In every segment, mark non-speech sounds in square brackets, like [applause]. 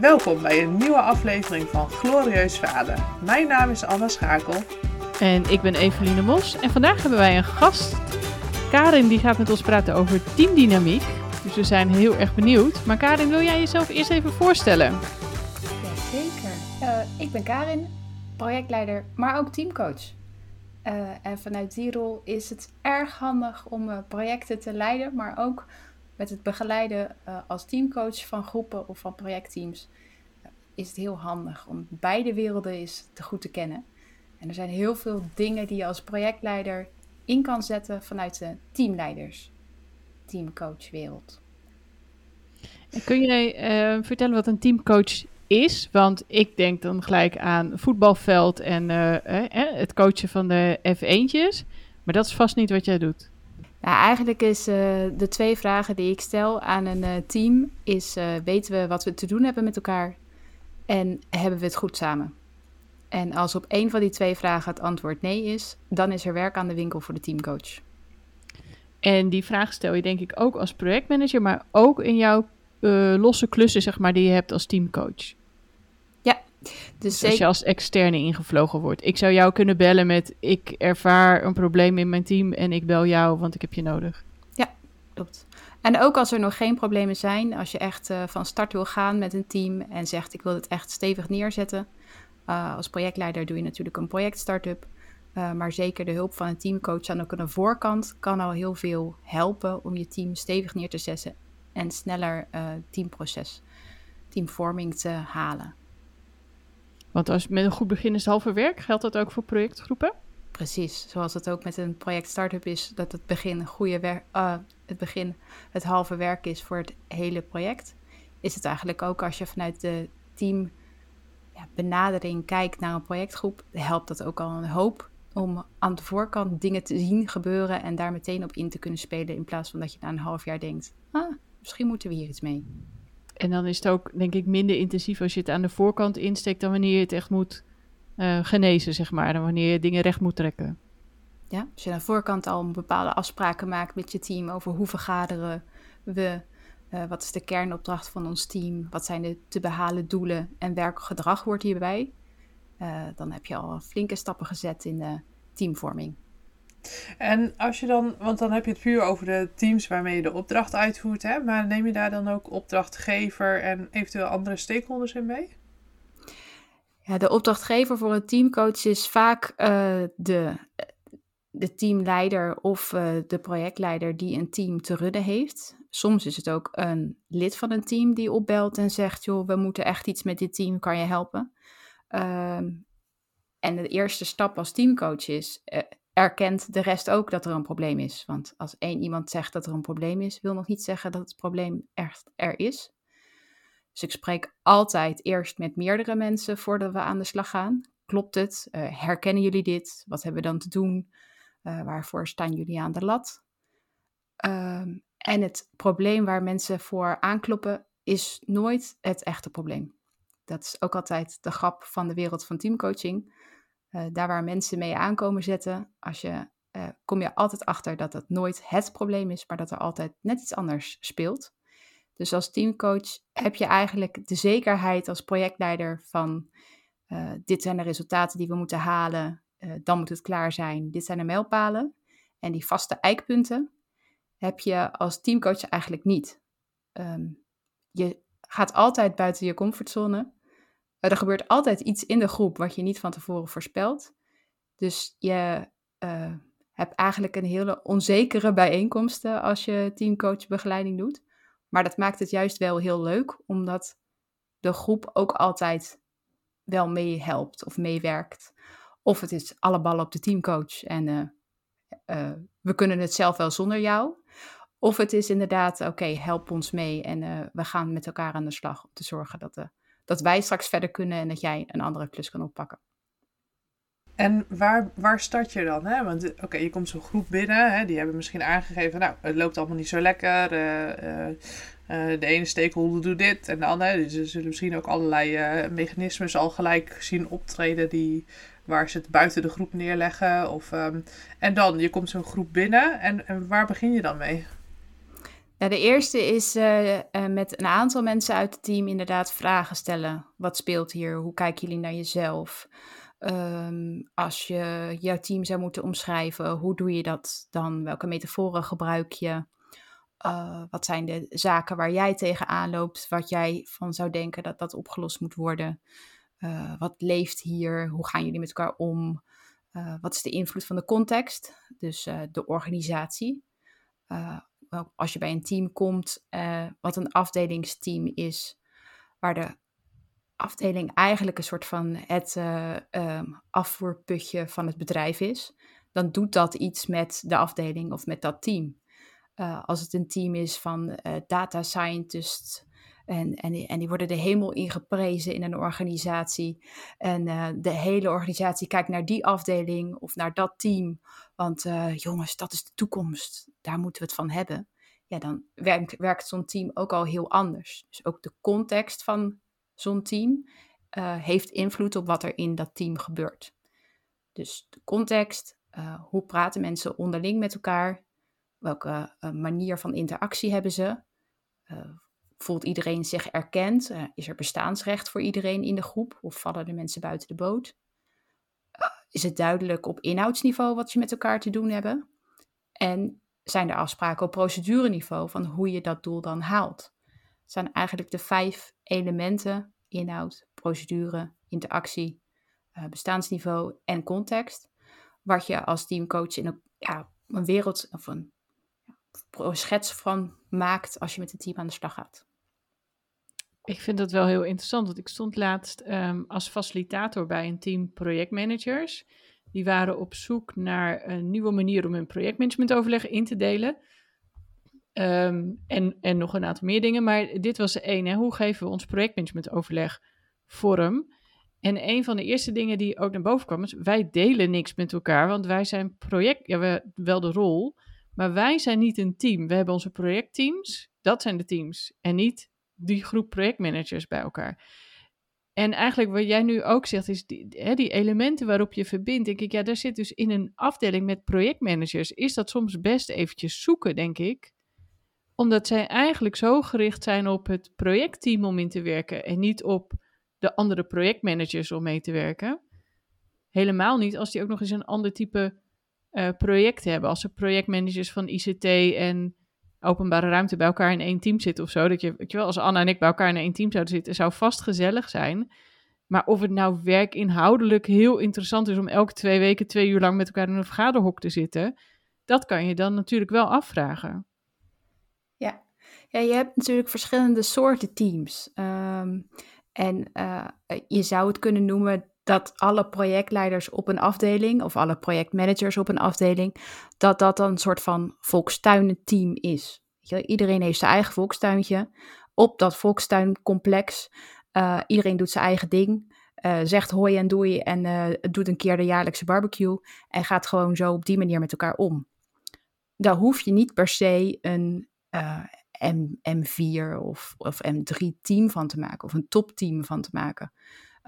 Welkom bij een nieuwe aflevering van Glorieus Vader. Mijn naam is Anna Schakel. En ik ben Eveline Mos. En vandaag hebben wij een gast. Karin die gaat met ons praten over teamdynamiek. Dus we zijn heel erg benieuwd. Maar Karin, wil jij jezelf eerst even voorstellen? Jazeker. Uh, ik ben Karin, projectleider, maar ook teamcoach. Uh, en vanuit die rol is het erg handig om uh, projecten te leiden, maar ook met het begeleiden uh, als teamcoach van groepen of van projectteams is het heel handig om beide werelden eens te goed te kennen. En er zijn heel veel dingen die je als projectleider in kan zetten vanuit de teamleiders, teamcoachwereld. Kun jij uh, vertellen wat een teamcoach is? Want ik denk dan gelijk aan voetbalveld en eh, het coachen van de F1'tjes. Maar dat is vast niet wat jij doet. Eigenlijk is uh, de twee vragen die ik stel aan een uh, team is uh, weten we wat we te doen hebben met elkaar en hebben we het goed samen? En als op één van die twee vragen het antwoord nee is, dan is er werk aan de winkel voor de teamcoach. En die vraag stel je denk ik ook als projectmanager, maar ook in jouw losse klussen zeg maar die je hebt als teamcoach. Dus, dus als je als externe ingevlogen wordt. Ik zou jou kunnen bellen met ik ervaar een probleem in mijn team en ik bel jou, want ik heb je nodig. Ja, klopt. En ook als er nog geen problemen zijn, als je echt uh, van start wil gaan met een team en zegt ik wil het echt stevig neerzetten. Uh, als projectleider doe je natuurlijk een project-startup. Uh, maar zeker de hulp van een teamcoach aan ook aan de voorkant kan al heel veel helpen om je team stevig neer te zetten en sneller teamproces, teamvorming te halen. Want als met een goed begin is het halve werk, geldt dat ook voor projectgroepen? Precies, zoals het ook met een project startup is, dat het begin, goede werk, uh, het begin het halve werk is voor het hele project, is het eigenlijk ook als je vanuit de team ja, benadering kijkt naar een projectgroep, helpt dat ook al een hoop om aan de voorkant dingen te zien gebeuren en daar meteen op in te kunnen spelen in plaats van dat je na een half jaar denkt, ah, misschien moeten we hier iets mee. En dan is het ook, denk ik, minder intensief als je het aan de voorkant insteekt dan wanneer je het echt moet uh, genezen, zeg maar. Dan wanneer je dingen recht moet trekken. Ja, als je aan de voorkant al bepaalde afspraken maakt met je team over hoe vergaderen we, uh, wat is de kernopdracht van ons team, wat zijn de te behalen doelen en welk gedrag hoort hierbij, uh, dan heb je al flinke stappen gezet in de teamvorming. En als je dan, want dan heb je het puur over de teams waarmee je de opdracht uitvoert, hè? maar neem je daar dan ook opdrachtgever en eventueel andere stakeholders in mee? Ja, de opdrachtgever voor een teamcoach is vaak uh, de, de teamleider of uh, de projectleider die een team te runnen heeft. Soms is het ook een lid van een team die opbelt en zegt: joh, we moeten echt iets met dit team, kan je helpen? Uh, en de eerste stap als teamcoach is: erkent de rest ook dat er een probleem is. Want als één iemand zegt dat er een probleem is, wil nog niet zeggen dat het probleem echt er is. Dus ik spreek altijd eerst met meerdere mensen voordat we aan de slag gaan. Klopt het? Uh, herkennen jullie dit? Wat hebben we dan te doen? Uh, waarvoor staan jullie aan de lat? Um, en het probleem waar mensen voor aankloppen is nooit het echte probleem. Dat is ook altijd de grap van de wereld van teamcoaching. Uh, daar waar mensen mee aankomen zetten, als je, uh, kom je altijd achter dat dat nooit het probleem is, maar dat er altijd net iets anders speelt. Dus als teamcoach heb je eigenlijk de zekerheid als projectleider van uh, dit zijn de resultaten die we moeten halen, dan moet het klaar zijn, dit zijn de mijlpalen. En die vaste eikpunten heb je als teamcoach eigenlijk niet. Um, je gaat altijd buiten je comfortzone. Er gebeurt altijd iets in de groep wat je niet van tevoren voorspelt. Dus je uh, hebt eigenlijk een hele onzekere bijeenkomsten als je teamcoachbegeleiding doet. Maar dat maakt het juist wel heel leuk, omdat de groep ook altijd wel meehelpt of meewerkt. Of het is alle ballen op de teamcoach en uh, we kunnen het zelf wel zonder jou. Of het is inderdaad, oké, help ons mee en we gaan met elkaar aan de slag om te zorgen dat, de, dat wij straks verder kunnen en dat jij een andere klus kan oppakken. En waar, waar start je dan? Hè? Want oké, okay, je komt zo'n groep binnen, hè? die hebben misschien aangegeven, nou, het loopt allemaal niet zo lekker. Uh, uh, de ene stakeholder doet dit en de andere. Dus ze zullen misschien ook allerlei mechanismes al gelijk zien optreden die, waar ze het buiten de groep neerleggen. Of, um, en dan, je komt zo'n groep binnen en, en waar begin je dan mee? De eerste is uh, met een aantal mensen uit het team inderdaad vragen stellen. Wat speelt hier? Hoe kijken jullie naar jezelf? Um, als je jouw team zou moeten omschrijven, hoe doe je dat dan? Welke metaforen gebruik je? Uh, wat zijn de zaken waar jij tegenaan loopt, wat jij van zou denken dat dat opgelost moet worden? Wat leeft hier? Hoe gaan jullie met elkaar om? Wat is de invloed van de context? Dus de organisatie. Als je bij een team komt, wat een afdelingsteam is, waar de afdeling eigenlijk een soort van het um, afvoerputje van het bedrijf is, dan doet dat iets met de afdeling of met dat team. Uh, als het een team is van data scientists. En, en, die, en die worden de hemel ingeprezen in een organisatie. En uh, de hele organisatie kijkt naar die afdeling of naar dat team. Want jongens, dat is de toekomst. Daar moeten we het van hebben. Ja, dan werkt, werkt zo'n team ook al heel anders. Dus ook de context van zo'n team heeft invloed op wat er in dat team gebeurt. Dus de context, hoe praten mensen onderling met elkaar? Welke manier van interactie hebben ze? Voelt iedereen zich erkend? Uh, is er bestaansrecht voor iedereen in de groep? Of vallen de mensen buiten de boot? is het duidelijk op inhoudsniveau wat je met elkaar te doen hebben? En zijn er afspraken op procedureniveau van hoe je dat doel dan haalt? Het zijn eigenlijk de vijf elementen: inhoud, procedure, interactie, bestaansniveau en context. Wat je als teamcoach in een, ja, een wereld of een schets van maakt als je met een team aan de slag gaat. Ik vind dat wel heel interessant, want ik stond laatst um, als facilitator bij een team projectmanagers. Die waren op zoek naar een nieuwe manier om hun projectmanagementoverleg in te delen. Um, en, en nog een aantal meer dingen, maar dit was één. Hè? Hoe geven we ons projectmanagementoverleg vorm? En een van de eerste dingen die ook naar boven kwam is: wij delen niks met elkaar, want wij zijn project, ja, we, wel de rol, maar wij zijn niet een team. We hebben onze projectteams, dat zijn de teams. En niet die groep projectmanagers bij elkaar. En eigenlijk wat jij nu ook zegt, is die, hè, die elementen waarop je verbindt. Denk ik, ja, daar zit dus in een afdeling met projectmanagers. Is dat soms best eventjes zoeken, denk ik. Omdat zij eigenlijk zo gericht zijn op het projectteam om in te werken. En niet op de andere projectmanagers om mee te werken. Helemaal niet als die ook nog eens een ander type uh, projecten hebben. Als er projectmanagers van ICT en openbare ruimte bij elkaar in één team zitten of zo. Dat je, weet je wel, als Anna en ik bij elkaar in één team zouden zitten, zou vast gezellig zijn. Maar of het nou werkinhoudelijk heel interessant is om elke twee weken twee uur lang met elkaar in een vergaderhok te zitten, dat kan je dan natuurlijk wel afvragen. Ja, ja je hebt natuurlijk verschillende soorten teams. Um, en uh, je zou het kunnen noemen dat alle projectleiders op een afdeling, of alle projectmanagers op een afdeling, dat dat dan een soort van volkstuinenteam is. Iedereen heeft zijn eigen volkstuintje. Op dat volkstuincomplex, uh, iedereen doet zijn eigen ding. Uh, zegt hoi en doei en uh, doet een keer de jaarlijkse barbecue. En gaat gewoon zo op die manier met elkaar om. Daar hoef je niet per se een M, M4 of, of M3 team van te maken. Of een topteam van te maken.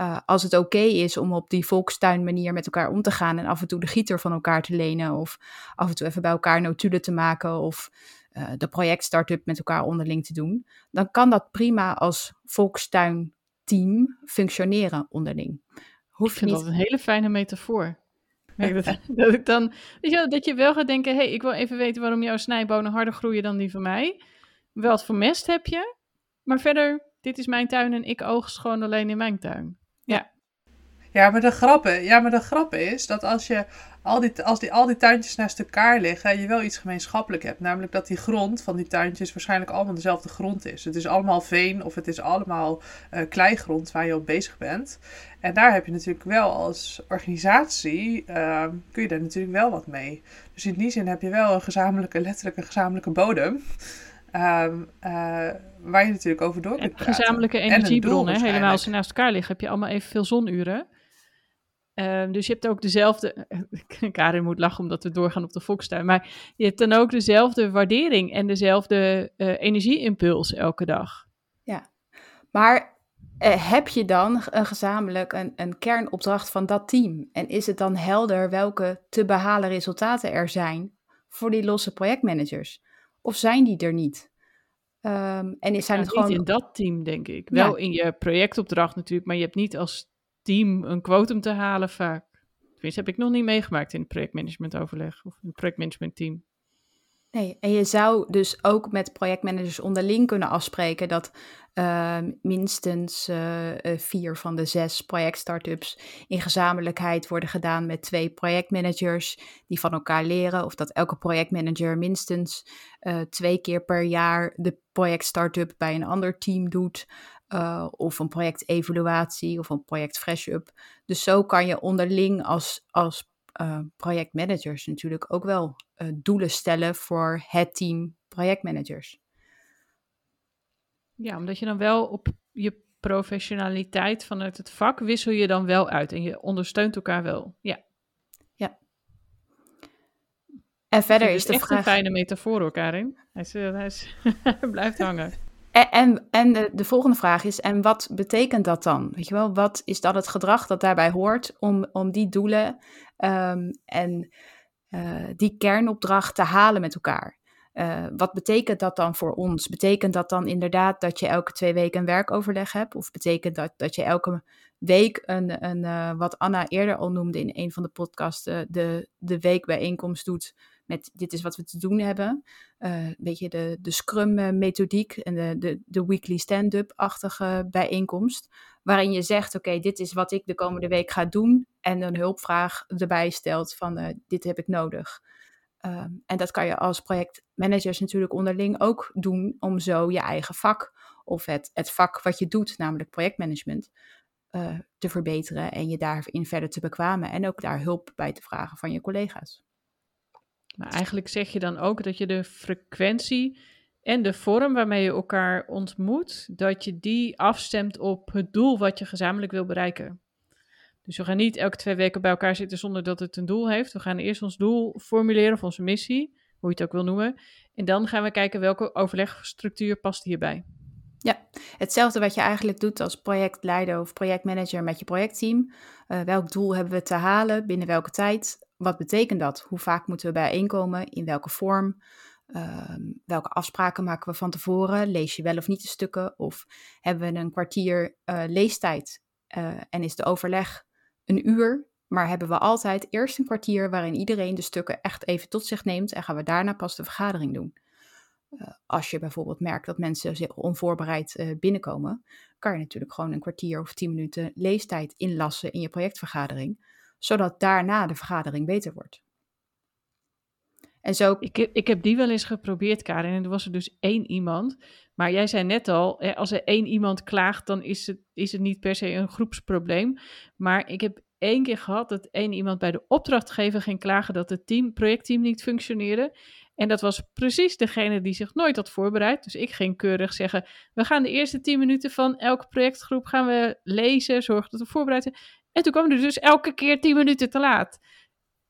Uh, als het oké okay is om op die volkstuin manier met elkaar om te gaan en af en toe de gieter van elkaar te lenen of af en toe even bij elkaar notulen te maken of uh, de project-startup met elkaar onderling te doen, dan kan dat prima als volkstuinteam functioneren onderling. Hoef ik vind niet... dat een hele fijne metafoor. [laughs] dat, dat, ik dan, weet je, dat je wel gaat denken, hé, hey, ik wil even weten waarom jouw snijbonen harder groeien dan die van mij. Wat voor mest heb je? Maar verder, dit is mijn tuin en ik oogst gewoon alleen in mijn tuin. Ja. Maar de grap, ja, maar de grap is dat als, je al die, als die, al die tuintjes naast elkaar liggen, je wel iets gemeenschappelijk hebt. Namelijk dat die grond van die tuintjes waarschijnlijk allemaal dezelfde grond is. Het is allemaal veen of het is allemaal uh, kleigrond waar je op bezig bent. En daar heb je natuurlijk wel als organisatie, uh, kun je daar natuurlijk wel wat mee. Dus in die zin heb je wel een gezamenlijke, letterlijke gezamenlijke bodem. Um, uh, waar je natuurlijk over door kunt praten. Gezamenlijke energiebronnen, helemaal als ze naast elkaar liggen, heb je allemaal evenveel zonuren. Uh, dus je hebt ook dezelfde. [laughs] Karin moet lachen omdat we doorgaan op de volkstuin. Maar je hebt dan ook dezelfde waardering en dezelfde uh, energieimpuls elke dag. Ja, maar uh, heb je dan een gezamenlijk een, een kernopdracht van dat team? En is het dan helder welke te behalen resultaten er zijn voor die losse projectmanagers? Of zijn die er niet? Um, en is zijn ja, het gewoon... Niet in dat team, denk ik. Wel in je projectopdracht natuurlijk, maar je hebt niet als team een quotum te halen vaak. Tenminste, heb ik nog niet meegemaakt in het projectmanagementoverleg of in projectmanagementteam. Nee, en je zou dus ook met projectmanagers onderling kunnen afspreken dat uh, minstens uh, vier van de zes projectstartups in gezamenlijkheid worden gedaan met twee projectmanagers die van elkaar leren. Of dat elke projectmanager minstens uh, twee keer per jaar de projectstartup bij een ander team doet. Of een projectevaluatie of een project fresh-up. Dus zo kan je onderling als, als projectmanagers natuurlijk ook wel doelen stellen voor het team projectmanagers. Ja, omdat je dan wel op je professionaliteit vanuit het vak wissel je dan wel uit en je ondersteunt elkaar wel. Ja. Ja. En verder is de echt vraag... een fijne metafoor hoor, Karin. Hij, is, hij, is, [laughs] hij blijft hangen. En, en, de, de, volgende vraag is, en wat betekent dat dan? Weet je wel, wat is dan het gedrag dat daarbij hoort om, om die doelen um, en uh, die kernopdracht te halen met elkaar? Uh, wat betekent dat dan voor ons? Betekent dat dan inderdaad dat je elke twee weken een werkoverleg hebt? Of betekent dat dat je elke week een, een uh, wat Anna eerder al noemde in een van de podcasts, de, de weekbijeenkomst doet met dit is wat we te doen hebben. een beetje de, de Scrum-methodiek en de, de, de weekly stand-up-achtige bijeenkomst. Waarin je zegt, oké, dit is wat ik de komende week ga doen. En een hulpvraag erbij stelt van, dit heb ik nodig. Um, en dat kan je als projectmanagers natuurlijk onderling ook doen om zo je eigen vak of het, het vak wat je doet, namelijk projectmanagement, te verbeteren en je daarin verder te bekwamen en ook daar hulp bij te vragen van je collega's. Maar eigenlijk zeg je dan ook dat je de frequentie en de vorm waarmee je elkaar ontmoet, dat je die afstemt op het doel wat je gezamenlijk wil bereiken. Dus we gaan niet elke twee weken bij elkaar zitten zonder dat het een doel heeft. We gaan eerst ons doel formuleren of onze missie, hoe je het ook wil noemen. En dan gaan we kijken welke overlegstructuur past hierbij. Ja, hetzelfde wat je eigenlijk doet als projectleider of projectmanager met je projectteam. Uh, welk doel hebben we te halen, binnen welke tijd? Wat betekent dat? Hoe vaak moeten we bijeenkomen? In welke vorm? Uh, welke afspraken maken we van tevoren? Lees je wel of niet de stukken? Of hebben we een kwartier uh, leestijd? Uh, en is de overleg een uur, maar hebben we altijd eerst een kwartier waarin iedereen de stukken echt even tot zich neemt en gaan we daarna pas de vergadering doen. Uh, als je bijvoorbeeld merkt dat mensen zich onvoorbereid binnenkomen, kan je natuurlijk gewoon een kwartier of tien minuten leestijd inlassen in je projectvergadering, zodat daarna de vergadering beter wordt. En zo... ik, heb, ik heb die wel eens geprobeerd, Karin, en er was er dus één iemand. Maar jij zei net al, als er één iemand klaagt, dan is het, is het niet per se een groepsprobleem. Maar ik heb één keer gehad dat één iemand bij de opdrachtgever ging klagen dat het team, projectteam niet functioneerde. En dat was precies degene die zich nooit had voorbereid. Dus ik ging keurig zeggen: We gaan de eerste tien minuten van elke projectgroep gaan we lezen, zorgen dat we voorbereid zijn. En toen kwam er dus elke keer tien minuten te laat.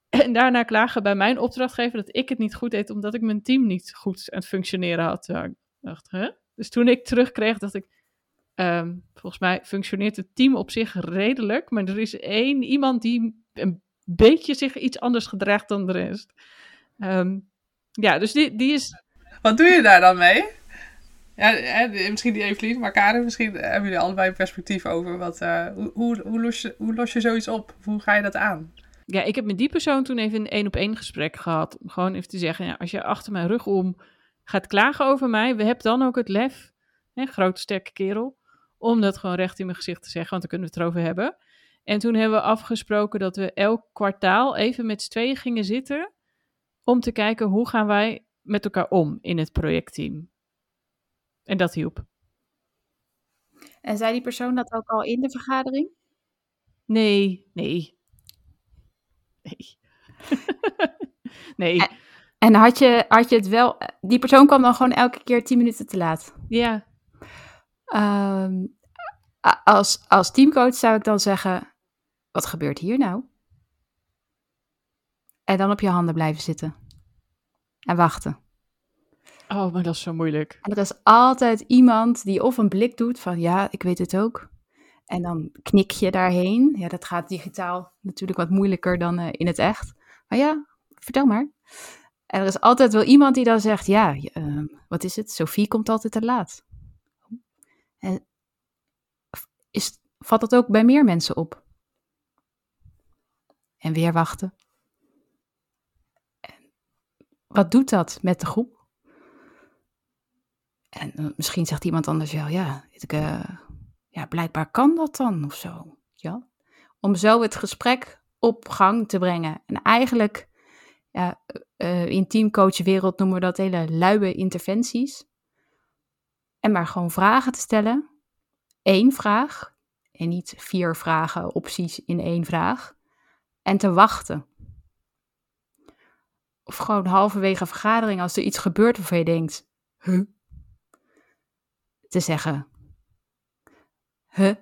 En daarna klagen bij mijn opdrachtgever dat ik het niet goed deed, omdat ik mijn team niet goed aan het functioneren had. Dacht, hè? Dus toen ik terugkreeg, dacht ik, um, volgens mij functioneert het team op zich redelijk, maar er is één iemand die een beetje zich iets anders gedraagt dan de rest. Um, ja, dus die, die is... Wat doe je daar dan mee? Ja, hè, misschien die Evelien, maar Karen, misschien hebben jullie allebei een perspectief over. Wat, uh, hoe, hoe, los je, hoe los je zoiets op? Hoe ga je dat aan? Ja, ik heb met die persoon toen even een één-op-één gesprek gehad. Om gewoon even te zeggen, ja, als je achter mijn rug om gaat klagen over mij, we hebben dan ook het lef, hè, grote sterke kerel, om dat gewoon recht in mijn gezicht te zeggen, want dan kunnen we het erover hebben. En toen hebben we afgesproken dat we elk kwartaal even met z'n tweeën gingen zitten om te kijken hoe gaan wij met elkaar om in het projectteam. En dat hielp. En zei die persoon dat ook al in de vergadering? Nee, nee. Nee. [laughs] nee. En, en, had, je, had je het wel... Die persoon kwam dan gewoon elke keer tien minuten te laat? Ja. Um, als, als teamcoach zou ik dan zeggen: wat gebeurt hier nou? En dan op je handen blijven zitten. En wachten. Oh, maar dat is zo moeilijk. En er is altijd iemand die of een blik doet van ja, ik weet het ook. En dan knik je daarheen. Ja, dat gaat digitaal natuurlijk wat moeilijker dan uh, in het echt. Maar ja, vertel maar. En er is altijd wel iemand die dan zegt, ja, uh, wat is het? Sophie komt altijd te laat. En is, valt dat ook bij meer mensen op? En weer wachten. En wat doet dat met de groep? En uh, misschien zegt iemand anders wel, ja, ik, uh, ja, blijkbaar kan dat dan of zo. Ja? Om zo het gesprek op gang te brengen. En eigenlijk, ja, uh, in teamcoachwereld noemen we dat hele luie interventies. En maar gewoon vragen te stellen. Eén vraag. En niet vier vragen, opties in één vraag. En te wachten. Of gewoon halverwege een vergadering, als er iets gebeurt waarvan je denkt? Te zeggen, huh?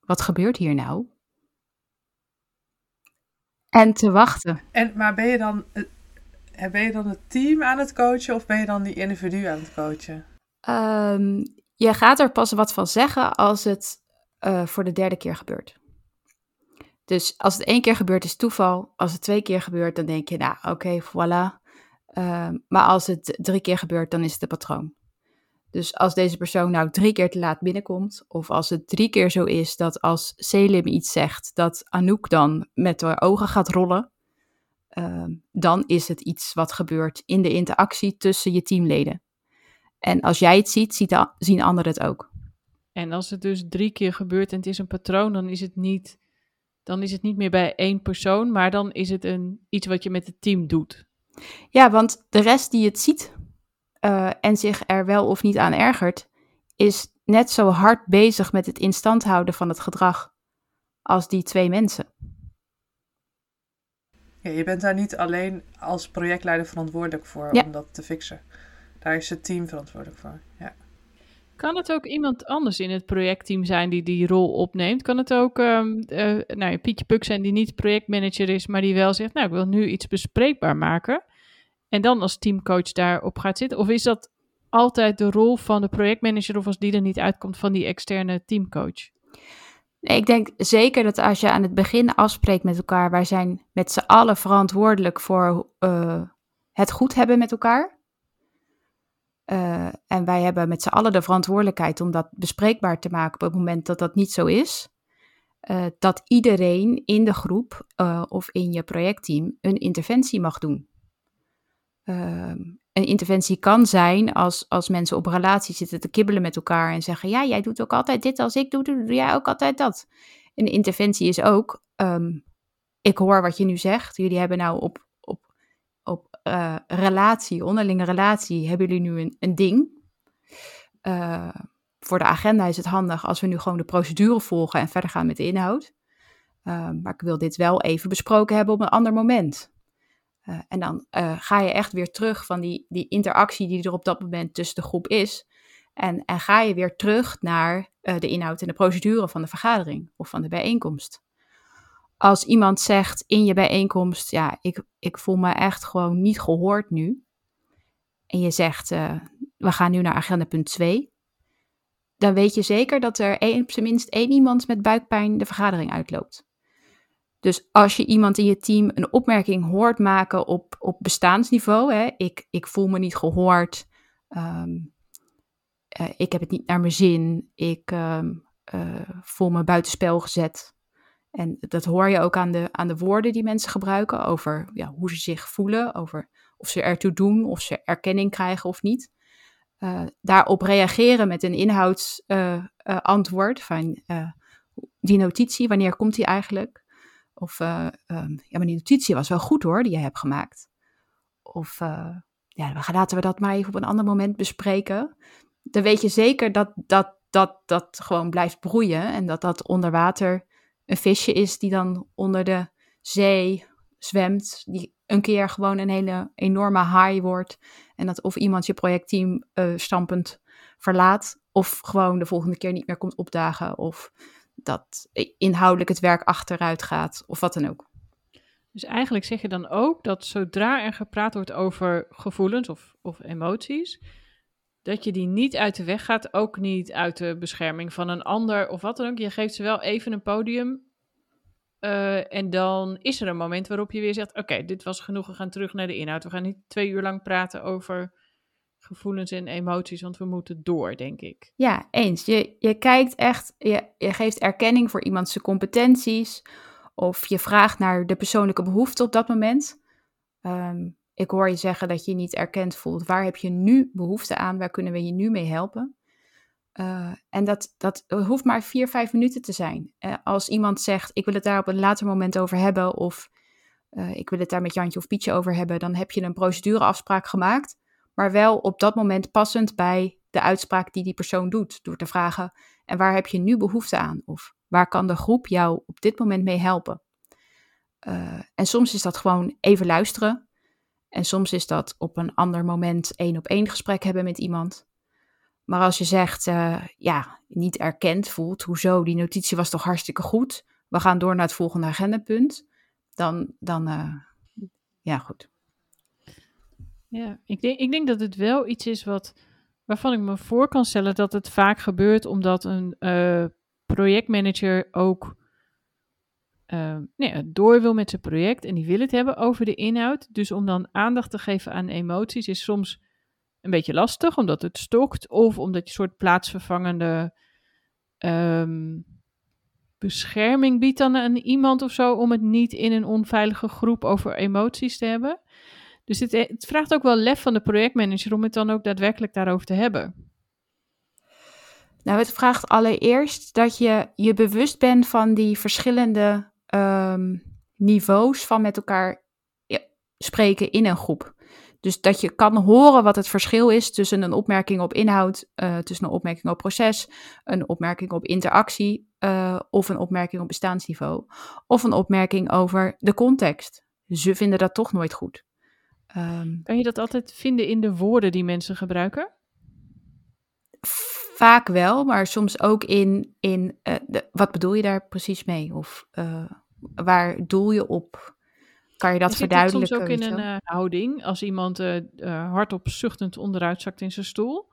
Wat gebeurt hier nou? En te wachten. En, maar ben je, dan, ben je dan het team aan het coachen of ben je dan die individu aan het coachen? Um, je gaat er pas wat van zeggen als het uh, voor de derde keer gebeurt. Dus als het één keer gebeurt is toeval. Als het twee keer gebeurt, dan denk je, nou oké, okay, voilà. Uh, maar als het drie keer gebeurt, dan is het de patroon. Dus als deze persoon nou drie keer te laat binnenkomt, of als het drie keer zo is dat als Selim iets zegt, dat Anouk dan met haar ogen gaat rollen, uh, dan is het iets wat gebeurt in de interactie tussen je teamleden. En als jij het ziet, ziet zien anderen het ook. En als het dus drie keer gebeurt en het is een patroon, dan is het niet, dan is het niet meer bij één persoon, maar dan is het een, iets wat je met het team doet. Ja, want de rest die het ziet uh, en zich er wel of niet aan ergert, is net zo hard bezig met het instand houden van het gedrag als die twee mensen. Ja, je bent daar niet alleen als projectleider verantwoordelijk voor ja. om dat te fixen. Daar is het team verantwoordelijk voor. Ja. Kan het ook iemand anders in het projectteam zijn die die rol opneemt? Kan het ook um, uh, nou, Pietje Puk zijn die niet projectmanager is, maar die wel zegt, nou ik wil nu iets bespreekbaar maken. En dan als teamcoach daarop gaat zitten? Of is dat altijd de rol van de projectmanager of als die er niet uitkomt van die externe teamcoach? Ik denk zeker dat als je aan het begin afspreekt met elkaar, wij zijn met z'n allen verantwoordelijk voor uh, het goed hebben met elkaar. Uh, en wij hebben met z'n allen de verantwoordelijkheid om dat bespreekbaar te maken op het moment dat dat niet zo is. Uh, dat iedereen in de groep of in je projectteam een interventie mag doen. Een interventie kan zijn als, als mensen op relatie zitten te kibbelen met elkaar en zeggen: Ja, jij doet ook altijd dit als ik doe, doe jij ook altijd dat. Een interventie is ook: um, Ik hoor wat je nu zegt. Jullie hebben nou op uh, relatie, onderlinge relatie, hebben jullie nu een, een ding. Uh, voor de agenda is het handig als we nu gewoon de procedure volgen en verder gaan met de inhoud. Uh, maar ik wil dit wel even besproken hebben op een ander moment. En dan ga je echt weer terug van die, die interactie die er op dat moment tussen de groep is. En, en ga je weer terug naar de inhoud en de procedure van de vergadering of van de bijeenkomst als iemand zegt in je bijeenkomst, ja, ik, ik voel me echt gewoon niet gehoord nu. En je zegt, we gaan nu naar agenda punt 2. Dan weet je zeker dat er een, op zijn minst één iemand met buikpijn de vergadering uitloopt. Dus als je iemand in je team een opmerking hoort maken op, op bestaansniveau, hè, ik, ik voel me niet gehoord, um, uh, ik heb het niet naar mijn zin, ik um, uh, voel me buitenspel gezet, en dat hoor je ook aan de, aan de woorden die mensen gebruiken over ja, hoe ze zich voelen, over of ze ertoe doen, of ze erkenning krijgen of niet. Uh, daarop reageren met een inhoudsantwoord van die notitie, wanneer komt die eigenlijk? Of um, ja, maar die notitie was wel goed hoor, die je hebt gemaakt. Of ja, laten we dat maar even op een ander moment bespreken. Dan weet je zeker dat dat, dat, dat gewoon blijft broeien en dat dat onder water een visje is die dan onder de zee zwemt, die een keer gewoon een hele enorme haai wordt. En dat of iemand je projectteam uh, stampend verlaat, of gewoon de volgende keer niet meer komt opdagen, of dat inhoudelijk het werk achteruit gaat, of wat dan ook. Dus eigenlijk zeg je dan ook dat zodra er gepraat wordt over gevoelens of, of emoties, dat je die niet uit de weg gaat, ook niet uit de bescherming van een ander of wat dan ook. Je geeft ze wel even een podium Eh, en dan is er een moment waarop je weer zegt: Oké, dit was genoeg, we gaan terug naar de inhoud. We gaan niet twee uur lang praten over gevoelens en emoties, want we moeten door, denk ik. Ja, eens. Je, je kijkt echt, je, je geeft erkenning voor iemands competenties. Of je vraagt naar de persoonlijke behoefte op dat moment. Ehm, ik hoor je zeggen dat je niet erkend voelt. Waar heb je nu behoefte aan? Waar kunnen we je nu mee helpen? Uh, en dat, dat hoeft maar vier, vijf minuten te zijn. Uh, als iemand zegt, ik wil het daar op een later moment over hebben, of uh, ik wil het daar met Jantje of Pietje over hebben, dan heb je een procedureafspraak gemaakt, maar wel op dat moment passend bij de uitspraak die die persoon doet, door te vragen, en waar heb je nu behoefte aan? Of waar kan de groep jou op dit moment mee helpen? en soms is dat gewoon even luisteren, en soms is dat op een ander moment één op één gesprek hebben met iemand. Maar als je zegt, uh, ja, niet erkend voelt, hoezo, die notitie was toch hartstikke goed, we gaan door naar het volgende agendapunt, dan, dan uh, ja, goed. Ja, ik denk, ik denk dat het wel iets is wat, waarvan ik me voor kan stellen dat het vaak gebeurt omdat een uh, projectmanager ook nee, door wil met zijn project en die wil het hebben over de inhoud. Dus om dan aandacht te geven aan emoties is soms een beetje lastig, omdat het stokt. Of omdat je een soort plaatsvervangende um, bescherming biedt dan aan iemand of zo. Om het niet in een onveilige groep over emoties te hebben. Dus het, het vraagt ook wel lef van de projectmanager om het dan ook daadwerkelijk daarover te hebben. Nou, het vraagt allereerst dat je je bewust bent van die verschillende um, niveaus van met elkaar spreken in een groep. Dus dat je kan horen wat het verschil is tussen een opmerking op inhoud, uh, tussen een opmerking op proces, een opmerking op interactie uh, of een opmerking op bestaansniveau. Of een opmerking over de context. Ze vinden dat toch nooit goed. Um, kan je dat altijd vinden in de woorden die mensen gebruiken? Vaak wel, maar soms ook in, in uh, de, wat bedoel je daar precies mee? Of waar doel je op? Kan je dat verduidelijken? soms ook in een uh, houding, als iemand hardop zuchtend onderuit zakt in zijn stoel?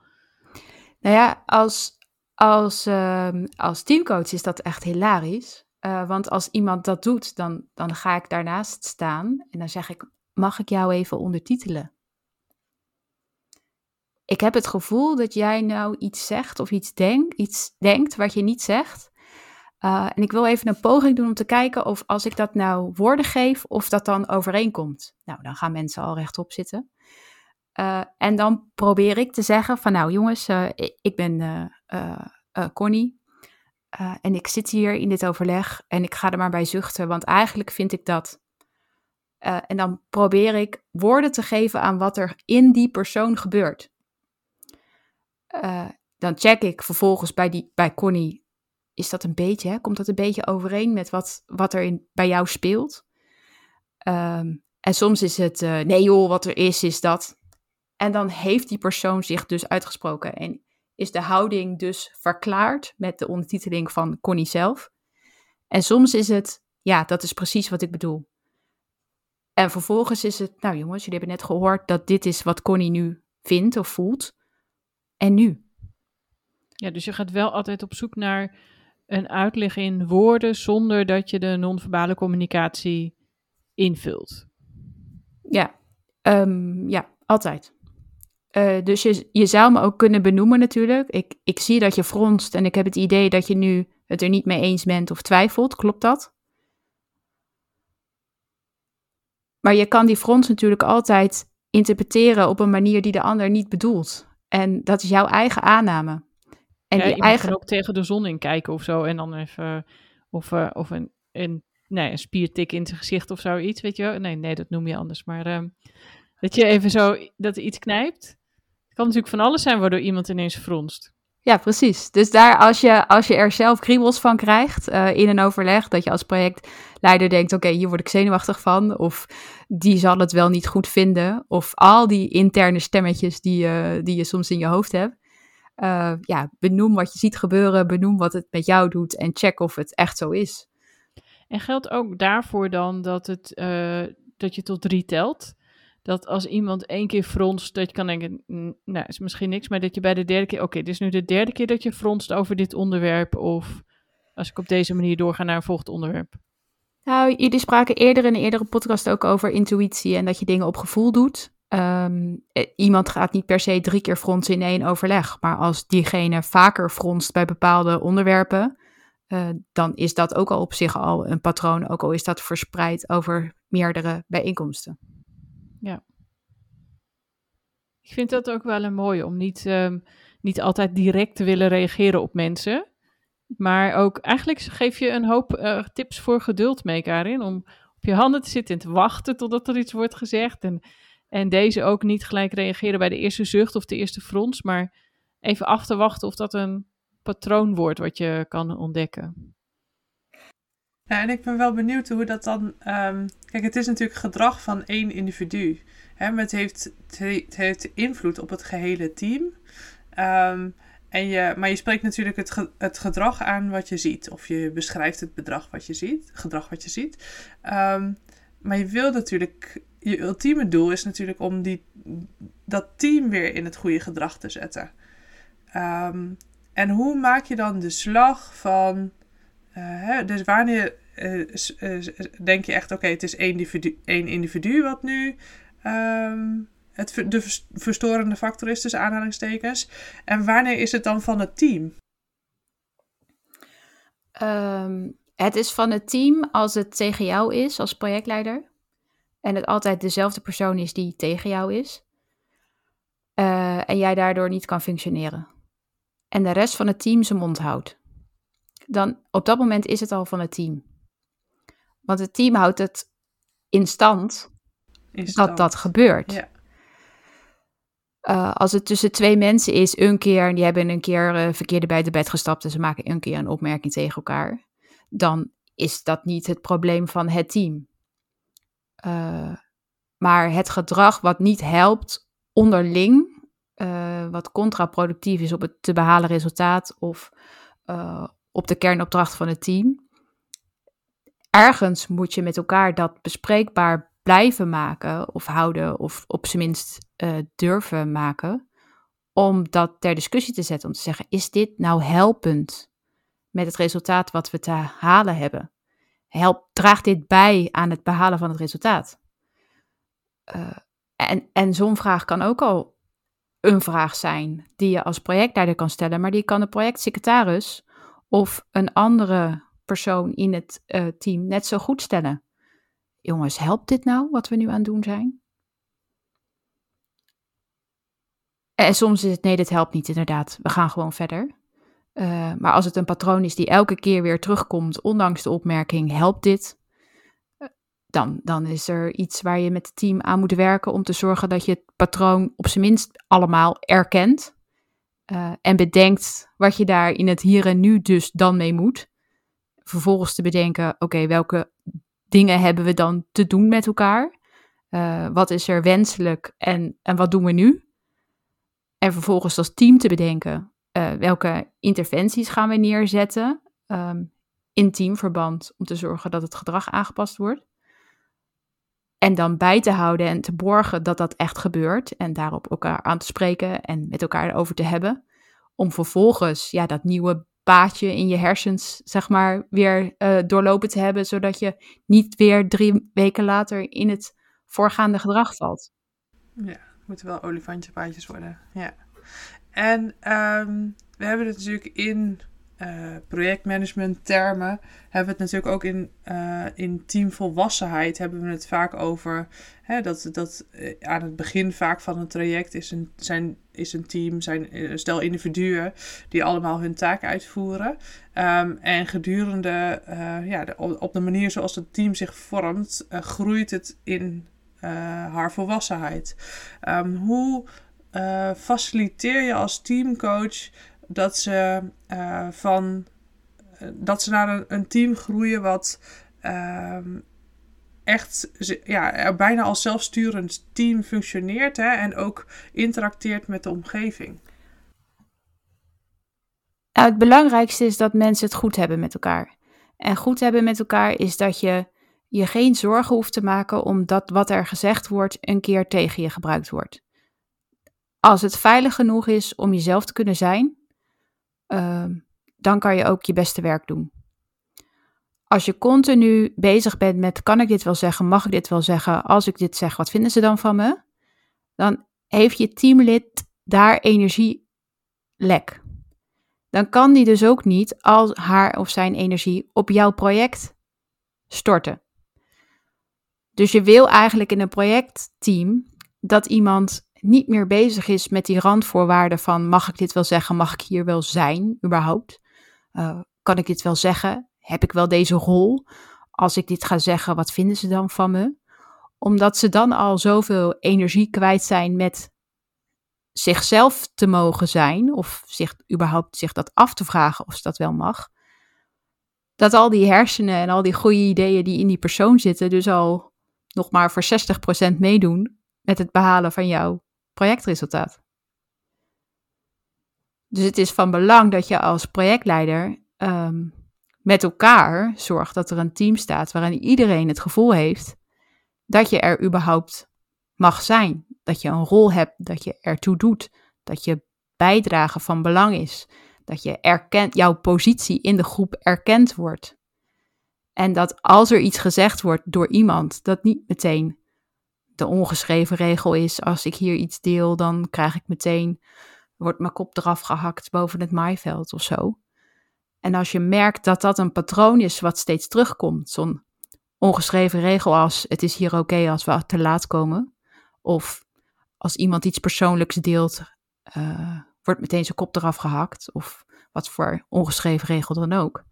Nou ja, als, als, ehm, als teamcoach is dat echt hilarisch. want als iemand dat doet, dan, dan ga ik daarnaast staan en dan zeg ik, mag ik jou even ondertitelen? Ik heb het gevoel dat jij nou iets zegt of iets, denk, iets denkt wat je niet zegt. Uh, en ik wil even een poging doen om te kijken of als ik dat nou woorden geef, of dat dan overeenkomt. Nou, dan gaan mensen al rechtop zitten. Uh, en dan probeer ik te zeggen van nou jongens, uh, ik ben Connie. en ik zit hier in dit overleg en ik ga er maar bij zuchten, want eigenlijk vind ik dat. En dan probeer ik woorden te geven aan wat er in die persoon gebeurt. dan check ik vervolgens bij, die, bij Connie is dat een beetje, hè? komt dat een beetje overeen met wat, wat er in, bij jou speelt? Um, en soms is het, uh, nee joh, wat er is, is dat. En dan heeft die persoon zich dus uitgesproken en is de houding dus verklaard met de ondertiteling van Connie zelf. En soms is het, ja, dat is precies wat ik bedoel. En vervolgens is het, nou jongens, jullie hebben net gehoord dat dit is wat Connie nu vindt of voelt. En nu? Ja, dus je gaat wel altijd op zoek naar een uitleg in woorden zonder dat je de non-verbale communicatie invult. Ja, um, ja altijd. Uh, dus je, je zou me ook kunnen benoemen natuurlijk. Ik, ik zie dat je fronst en ik heb het idee dat je nu het er niet mee eens bent of twijfelt. Klopt dat? Maar je kan die frons natuurlijk altijd interpreteren op een manier die de ander niet bedoelt. En dat is jouw eigen aanname. En ja, je eigen... kan ook tegen de zon in kijken of zo. En dan even, of, uh, of een, een, nee, een spiertik in zijn gezicht of zoiets, weet je Nee, nee, dat noem je anders. Maar uh, dat je even zo, dat er iets knijpt. Het kan natuurlijk van alles zijn waardoor iemand ineens fronst. Ja, precies. Dus daar, als je, als je er zelf kriebels van krijgt uh, in een overleg, dat je als projectleider denkt: oké, hier word ik zenuwachtig van, of die zal het wel niet goed vinden, of al die interne stemmetjes die, uh, die je soms in je hoofd hebt uh, ja, benoem wat je ziet gebeuren, benoem wat het met jou doet en check of het echt zo is. En geldt ook daarvoor dan dat, het, dat je tot drie telt? Dat als iemand één keer fronst, dat je kan denken, nou, is misschien niks, maar dat je bij de derde keer, oké, okay, dit is nu de derde keer dat je fronst over dit onderwerp, of als ik op deze manier doorga naar een volgend onderwerp. Nou, jullie spraken eerder in een eerdere podcast ook over intuïtie en dat je dingen op gevoel doet. Um, iemand gaat niet per se drie keer fronsen in één overleg, maar als diegene vaker fronst bij bepaalde onderwerpen, uh, dan is dat ook al op zich al een patroon, ook al is dat verspreid over meerdere bijeenkomsten. Ja. Ik vind dat ook wel een mooie om niet, um, niet altijd direct te willen reageren op mensen. Maar ook eigenlijk geef je een hoop uh, tips voor geduld mee, Karin. Om op je handen te zitten en te wachten totdat er iets wordt gezegd. En, en deze ook niet gelijk reageren bij de eerste zucht of de eerste frons. Maar even af te wachten of dat een patroon wordt wat je kan ontdekken. Ja, en ik ben wel benieuwd hoe dat dan. Um, kijk, het is natuurlijk gedrag van één individu. Hè, maar het heeft, het heeft invloed op het gehele team. Um, en je, maar je spreekt natuurlijk het, het gedrag aan wat je ziet. Of je beschrijft het bedrag wat je ziet, gedrag wat je ziet. Um, maar je wil natuurlijk. Je ultieme doel is natuurlijk om die, dat team weer in het goede gedrag te zetten. En hoe maak je dan de slag van. Hè, dus wanneer uh, uh, denk je echt, oké, het is één individu, één individu wat nu um, het, de verstorende factor is, tussen aanhalingstekens. En wanneer is het dan van het team? Um, het is van het team als het tegen jou is als projectleider. En het altijd dezelfde persoon is die tegen jou is. En jij daardoor niet kan functioneren. En de rest van het team zijn mond houdt. Dan op dat moment is het al van het team. Want het team houdt het in stand, in stand. dat dat gebeurt. Ja. Uh, als het tussen twee mensen is, een keer, en die hebben een keer uh, verkeerde bij de bed gestapt en ze maken een keer een opmerking tegen elkaar, dan is dat niet het probleem van het team. Uh, maar het gedrag wat niet helpt onderling, wat contraproductief is op het te behalen resultaat of op de kernopdracht van het team. Ergens moet je met elkaar dat bespreekbaar blijven maken of houden of op zijn minst uh, durven maken om dat ter discussie te zetten. Om te zeggen, is dit nou helpend met het resultaat wat we te halen hebben? Help, draagt dit bij aan het behalen van het resultaat? Uh, en en zo'n vraag kan ook al een vraag zijn die je als projectleider kan stellen, maar die kan de projectsecretaris of een andere persoon in het uh, team net zo goed stellen jongens, helpt dit nou wat we nu aan het doen zijn? En soms is het nee, dit helpt niet inderdaad. We gaan gewoon verder. Uh, maar als het een patroon is die elke keer weer terugkomt, ondanks de opmerking, helpt dit? Eh, dan, dan is er iets waar je met het team aan moet werken om te zorgen dat je het patroon op zijn minst allemaal erkent. Uh, en bedenkt wat je daar in het hier en nu dus dan mee moet. Vervolgens te bedenken, oké, welke dingen hebben we dan te doen met elkaar? Uh, wat is er wenselijk en, en wat doen we nu? En vervolgens als team te bedenken uh, welke interventies gaan we neerzetten um, in teamverband om te zorgen dat het gedrag aangepast wordt. En dan bij te houden en te borgen dat dat echt gebeurt en daarop elkaar aan te spreken en met elkaar over te hebben. Om vervolgens ja, dat nieuwe paadje in je hersens, zeg maar, weer uh, doorlopen te hebben, zodat je niet weer drie weken later in het voorgaande gedrag valt. Ja, moeten wel olifantjepaadjes worden. Ja. En um, we hebben het natuurlijk in uh, projectmanagement termen hebben we het natuurlijk ook in, uh, in teamvolwassenheid hebben we het vaak over hè, dat, dat uh, aan het begin vaak van een traject is een, zijn, is een team, zijn stel individuen die allemaal hun taak uitvoeren. Um, en gedurende ja, op de manier zoals het team zich vormt, groeit het in haar volwassenheid. Um, hoe faciliteer je als teamcoach dat ze uh, van dat ze naar een, een team groeien wat uh, echt ja, bijna als zelfsturend team functioneert hè, en ook interacteert met de omgeving. Nou, het belangrijkste is dat mensen het goed hebben met elkaar. En goed hebben met elkaar is dat je je geen zorgen hoeft te maken omdat wat er gezegd wordt een keer tegen je gebruikt wordt. Als het veilig genoeg is om jezelf te kunnen zijn, uh, dan kan je ook je beste werk doen. Als je continu bezig bent met kan ik dit wel zeggen, mag ik dit wel zeggen, als ik dit zeg, wat vinden ze dan van me? Dan heeft je teamlid daar energielek. Dan kan die dus ook niet al haar of zijn energie op jouw project storten. Dus je wil eigenlijk in een projectteam dat iemand niet meer bezig is met die randvoorwaarden van mag ik dit wel zeggen, mag ik hier wel zijn überhaupt? Uh, kan ik dit wel zeggen? Heb ik wel deze rol? Als ik dit ga zeggen, wat vinden ze dan van me? Omdat ze dan al zoveel energie kwijt zijn met zichzelf te mogen zijn, of zich überhaupt zich dat af te vragen of ze dat wel mag. Dat al die hersenen en al die goede ideeën die in die persoon zitten, dus al nog maar voor 60% meedoen met het behalen van jouw projectresultaat. Dus het is van belang dat je als projectleider um, met elkaar zorgt dat er een team staat waarin iedereen het gevoel heeft dat je er überhaupt mag zijn. Dat je een rol hebt, dat je ertoe doet, dat je bijdrage van belang is, dat je erkent, jouw positie in de groep erkend wordt. En dat als er iets gezegd wordt door iemand, dat niet meteen de ongeschreven regel is: als ik hier iets deel, dan krijg ik meteen, wordt mijn kop eraf gehakt boven het maaiveld of zo. En als je merkt dat dat een patroon is wat steeds terugkomt, zo'n ongeschreven regel als het is hier oké als we te laat komen, of als iemand iets persoonlijks deelt, uh, wordt meteen zijn kop eraf gehakt, of wat voor ongeschreven regel dan ook.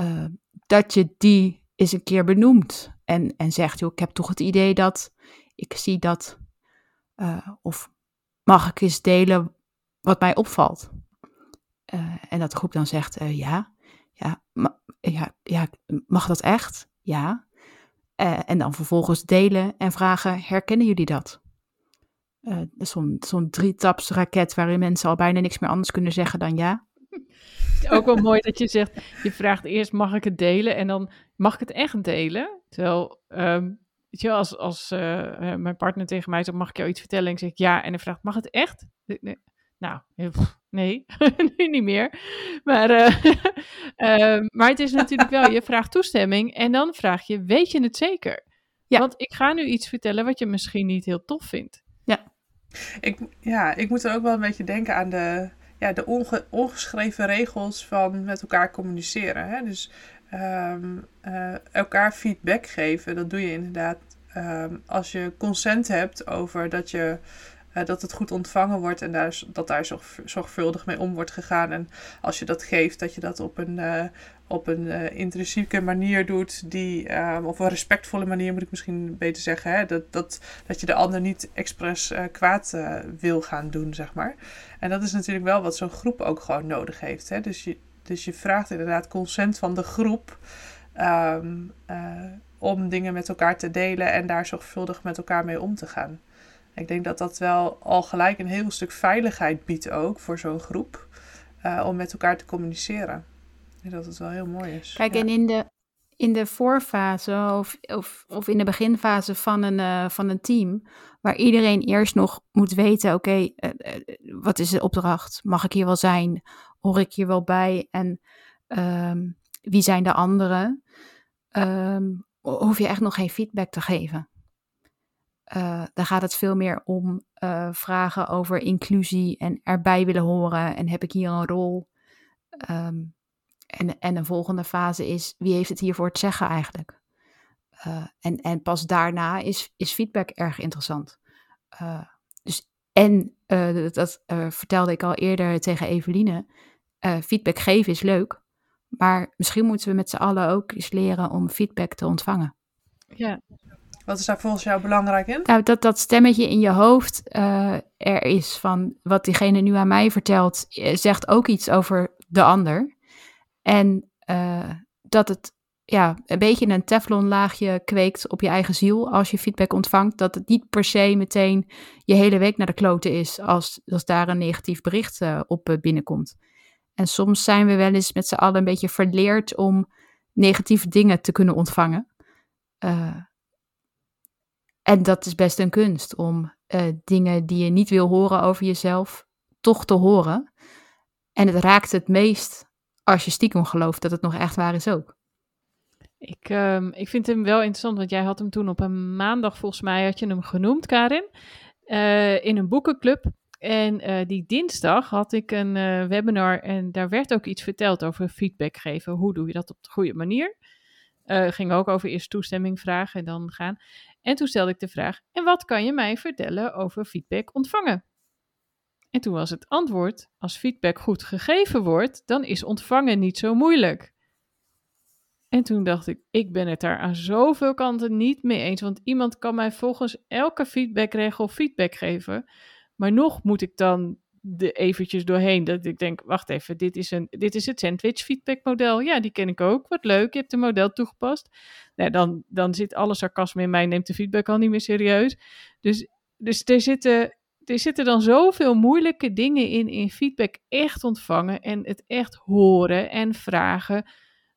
Uh, dat je die eens een keer benoemt en, en zegt, joh, ik heb toch het idee dat ik zie dat, uh, of mag ik eens delen wat mij opvalt? Uh, en dat de groep dan zegt, uh, ja, ja, ja, ja, mag dat echt? Ja. en dan vervolgens delen en vragen, herkennen jullie dat? Zo'n zo'n drietapsraket waarin mensen al bijna niks meer anders kunnen zeggen dan ja. [laughs] Ook wel mooi dat je zegt, je vraagt eerst mag ik het delen en dan mag ik het echt delen? Terwijl, um, weet je als, als uh, mijn partner tegen mij zegt, mag ik jou iets vertellen? En ik zeg ja en hij vraagt, mag het echt? Nee. Nou, [laughs] nee, nu niet meer. Maar, uh, uh, [laughs] maar het is natuurlijk wel, je vraagt toestemming en dan vraag je, weet je het zeker? Ja. Want ik ga nu iets vertellen wat je misschien niet heel tof vindt. Ja. Ik, ja, ik moet er ook wel een beetje denken aan de, ja, de onge, ongeschreven regels van met elkaar communiceren. Hè? Dus um, uh, elkaar feedback geven, dat doe je inderdaad um, als je consent hebt over dat je uh, dat het goed ontvangen wordt en dat daar zorg, zorgvuldig mee om wordt gegaan. En als je dat geeft, dat je dat op een, uh, op een intrinsieke manier doet, die, of een respectvolle manier moet ik misschien beter zeggen. Hè? Dat, dat, dat je de ander niet expres kwaad wil gaan doen, zeg maar. En dat is natuurlijk wel wat zo'n groep ook gewoon nodig heeft. Hè? Dus, je, dus je vraagt inderdaad consent van de groep. Um, om dingen met elkaar te delen en daar zorgvuldig met elkaar mee om te gaan. Ik denk dat dat wel al gelijk een heel stuk veiligheid biedt ook voor zo'n groep. Uh, om met elkaar te communiceren. Ik denk dat het wel heel mooi is. Kijk, ja. en in de, in de voorfase of, of, of in de beginfase van een, uh, van een team, waar iedereen eerst nog moet weten: oké, okay, uh, wat is de opdracht? Mag ik hier wel zijn? Hoor ik hier wel bij? En um, wie zijn de anderen? Um, hoef je echt nog geen feedback te geven. Uh, dan gaat het veel meer om uh, vragen over inclusie en erbij willen horen. En heb ik hier een rol? Um, en, en een volgende fase is, wie heeft het hier voor het zeggen eigenlijk? Uh, en, en pas daarna is, is feedback erg interessant. dus, en dat, dat vertelde ik al eerder tegen Eveline. Feedback geven is leuk, maar misschien moeten we met z'n allen ook eens leren om feedback te ontvangen. Ja, wat is daar volgens jou belangrijk in? Nou, dat dat stemmetje in je hoofd uh, er is van wat diegene nu aan mij vertelt, eh, zegt ook iets over de ander. En uh, dat het ja, een beetje een teflonlaagje kweekt op je eigen ziel als je feedback ontvangt. Dat het niet per se meteen je hele week naar de kloten is als, als daar een negatief bericht uh, op binnenkomt. En soms zijn we wel eens met z'n allen een beetje verleerd om negatieve dingen te kunnen ontvangen. Uh, en dat is best een kunst om uh, dingen die je niet wil horen over jezelf toch te horen. En het raakt het meest als je stiekem gelooft dat het nog echt waar is ook. Ik, ehm, ik vind hem wel interessant, want jij had hem toen op een maandag, volgens mij, had je hem genoemd, Karin, uh, in een boekenclub. En uh, die dinsdag had ik een uh, webinar en daar werd ook iets verteld over feedback geven. Hoe doe je dat op de goede manier? Uh, ging ook over eerst toestemming vragen en dan gaan. En toen stelde ik de vraag: En wat kan je mij vertellen over feedback ontvangen? En toen was het antwoord: Als feedback goed gegeven wordt, dan is ontvangen niet zo moeilijk. En toen dacht ik: Ik ben het daar aan zoveel kanten niet mee eens. Want iemand kan mij volgens elke feedbackregel feedback geven. Maar nog moet ik dan de eventjes doorheen. Dat ik denk, wacht even, dit is, een, dit is het sandwich feedback model. Ja, die ken ik ook. Wat leuk, je hebt een model toegepast. Nou, dan, dan zit alle sarcasme in mij, neemt de feedback al niet meer serieus. Dus, dus er, zitten, er zitten dan zoveel moeilijke dingen in, in feedback echt ontvangen en het echt horen en vragen.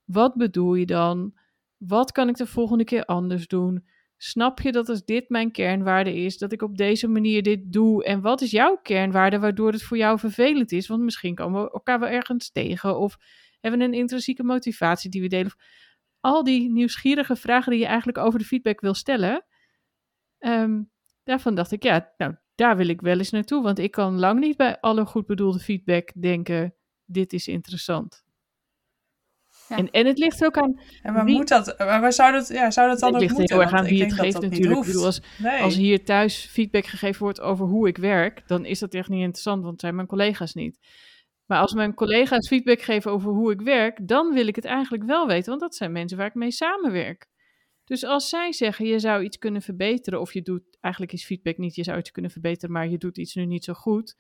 Wat bedoel je dan? Wat kan ik de volgende keer anders doen? Snap je dat als dit mijn kernwaarde is, dat ik op deze manier dit doe? En wat is jouw kernwaarde waardoor het voor jou vervelend is? Want misschien komen we elkaar wel ergens tegen of hebben we een intrinsieke motivatie die we delen. Al die nieuwsgierige vragen die je eigenlijk over de feedback wil stellen, um, daarvan dacht ik, ja, nou, daar wil ik wel eens naartoe. Want ik kan lang niet bij alle goed bedoelde feedback denken, dit is interessant. En, en het ligt ook aan. En waar moet dat? Waar zou dat, ja, zou dat dan het ook moeten? Het ligt heel erg aan wie het geeft natuurlijk. Ik bedoel, als, nee. als hier thuis feedback gegeven wordt over hoe ik werk, dan is dat echt niet interessant, want het zijn mijn collega's niet. Maar als mijn collega's feedback geven over hoe ik werk, dan wil ik het eigenlijk wel weten, want dat zijn mensen waar ik mee samenwerk. Dus als zij zeggen, je zou iets kunnen verbeteren, of je doet, eigenlijk is feedback niet, je zou iets kunnen verbeteren, maar je doet iets nu niet zo goed,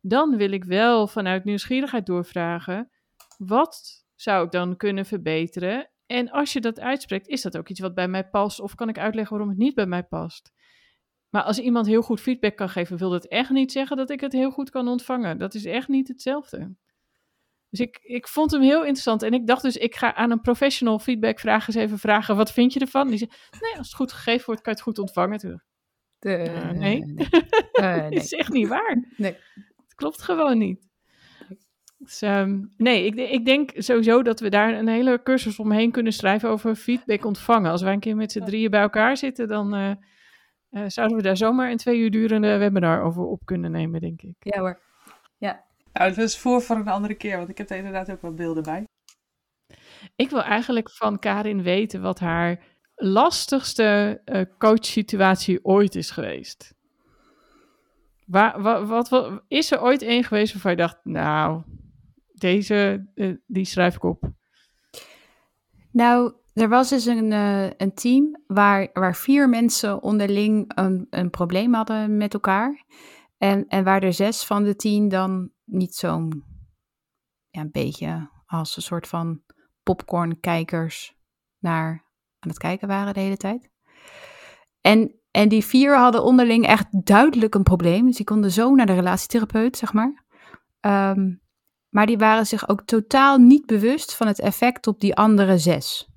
dan wil ik wel vanuit nieuwsgierigheid doorvragen, wat zou ik dan kunnen verbeteren? En als je dat uitspreekt, is dat ook iets wat bij mij past? Of kan ik uitleggen waarom het niet bij mij past? Maar als iemand heel goed feedback kan geven, wil dat echt niet zeggen dat ik het heel goed kan ontvangen. Dat is echt niet hetzelfde. Dus ik, ik vond hem heel interessant. En ik dacht dus, ik ga aan een professional feedback vragen eens even vragen, wat vind je ervan? Die zei, nee, als het goed gegeven wordt, kan je het goed ontvangen. Toen, uh, nee, nee. Uh, nee. [laughs] dat is echt niet waar. Nee. Het klopt gewoon niet. Dus, um, nee, ik, ik, denk sowieso dat we daar een hele cursus omheen kunnen schrijven over feedback ontvangen. Als wij een keer met z'n drieën bij elkaar zitten, dan uh, uh, zouden we daar zomaar een twee uur durende webinar over op kunnen nemen, denk ik. Ja hoor. Ja. Nou, het is voor voor een andere keer, want ik heb er inderdaad ook wel beelden bij. Ik wil eigenlijk van Karin weten wat haar lastigste uh, coachsituatie ooit is geweest. Waar, wat, wat, wat, is er ooit één geweest waarvan je dacht, nou, deze, uh, die schrijf ik op? Nou, er was dus een, uh, een team waar, waar vier mensen onderling een, een probleem hadden met elkaar. En, en waar er zes van de tien dan niet zo'n, ja, een beetje als een soort van popcornkijkers naar aan het kijken waren de hele tijd. En, en die vier hadden onderling echt duidelijk een probleem. Dus die konden zo naar de relatietherapeut, zeg maar. Um, maar die waren zich ook totaal niet bewust van het effect op die andere zes.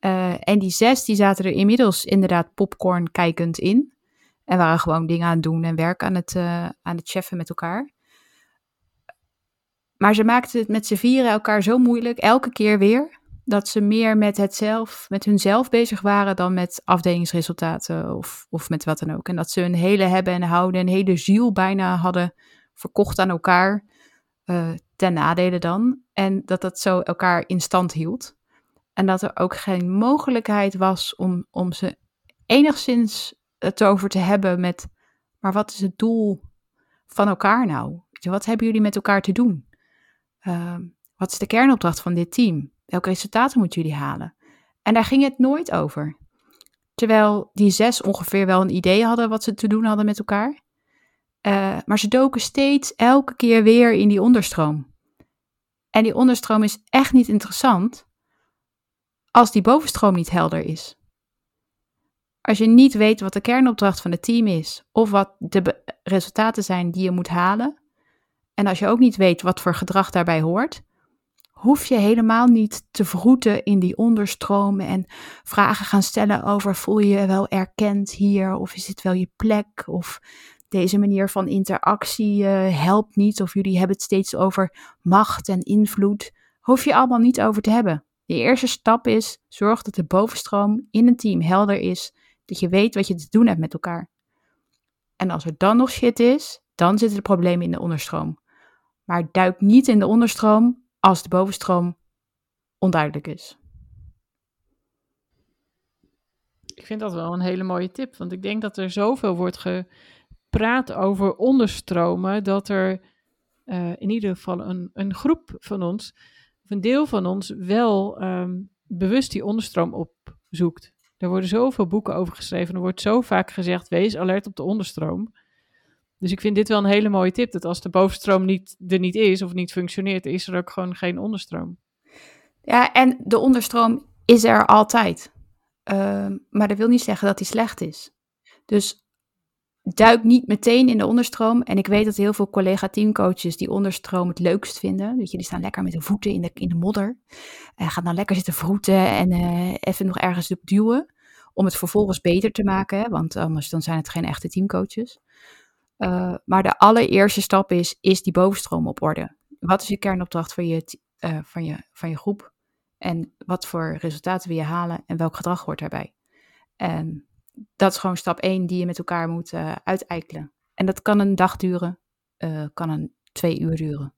Uh, en die zes die zaten er inmiddels inderdaad popcorn kijkend in. En waren gewoon dingen aan het doen en werk aan het, uh, aan het cheffen met elkaar. Maar ze maakten het met z'n vieren elkaar zo moeilijk, elke keer weer, dat ze meer met, het zelf, met hunzelf bezig waren dan met afdelingsresultaten of, of met wat dan ook. En dat ze hun hele hebben en houden, een hele ziel bijna hadden verkocht aan elkaar uh, ten nadele dan. En dat dat zo elkaar in stand hield. En dat er ook geen mogelijkheid was om, om ze enigszins het over te hebben met, maar wat is het doel van elkaar nou? Wat hebben jullie met elkaar te doen? Uh, wat is de kernopdracht van dit team? Welke resultaten moeten jullie halen? En daar ging het nooit over. Terwijl die zes ongeveer wel een idee hadden wat ze te doen hadden met elkaar. Uh, maar ze doken steeds elke keer weer in die onderstroom. En die onderstroom is echt niet interessant als die bovenstroom niet helder is. Als je niet weet wat de kernopdracht van het team is of wat de resultaten zijn die je moet halen, en als je ook niet weet wat voor gedrag daarbij hoort, hoef je helemaal niet te vroeten in die onderstromen en vragen gaan stellen over voel je je wel erkend hier of is dit wel je plek of deze manier van interactie uh, helpt niet, of jullie hebben het steeds over macht en invloed, hoef je allemaal niet over te hebben. De eerste stap is, zorg dat de bovenstroom in een team helder is, dat je weet wat je te doen hebt met elkaar. En als er dan nog shit is, dan zitten de problemen in de onderstroom. Maar duik niet in de onderstroom als de bovenstroom onduidelijk is. Ik vind dat wel een hele mooie tip, want ik denk dat er zoveel wordt gepraat over onderstromen, dat er uh, in ieder geval een, een groep van ons, of een deel van ons, wel um, bewust die onderstroom opzoekt. Er worden zoveel boeken over geschreven, er wordt zo vaak gezegd, wees alert op de onderstroom. Dus ik vind dit wel een hele mooie tip, dat als de bovenstroom niet, er niet is of niet functioneert, is er ook gewoon geen onderstroom. Ja, en de onderstroom is er altijd. Uh, maar dat wil niet zeggen dat die slecht is. Dus duik niet meteen in de onderstroom. En ik weet dat heel veel collega-teamcoaches die onderstroom het leukst vinden. Dat je, die staan lekker met de voeten in de, in de modder. En gaan dan lekker zitten vroeten en uh, even nog ergens op duwen. Om het vervolgens beter te maken, hè, want anders dan zijn het geen echte teamcoaches. Uh, maar de allereerste stap is, is die bovenstroom op orde. Wat is je kernopdracht van je, van je, van je groep? En wat voor resultaten wil je halen en welk gedrag hoort daarbij? En dat is gewoon stap 1 die je met elkaar moet uh, uiteikelen. En dat kan een dag duren, uh, kan een twee uur duren,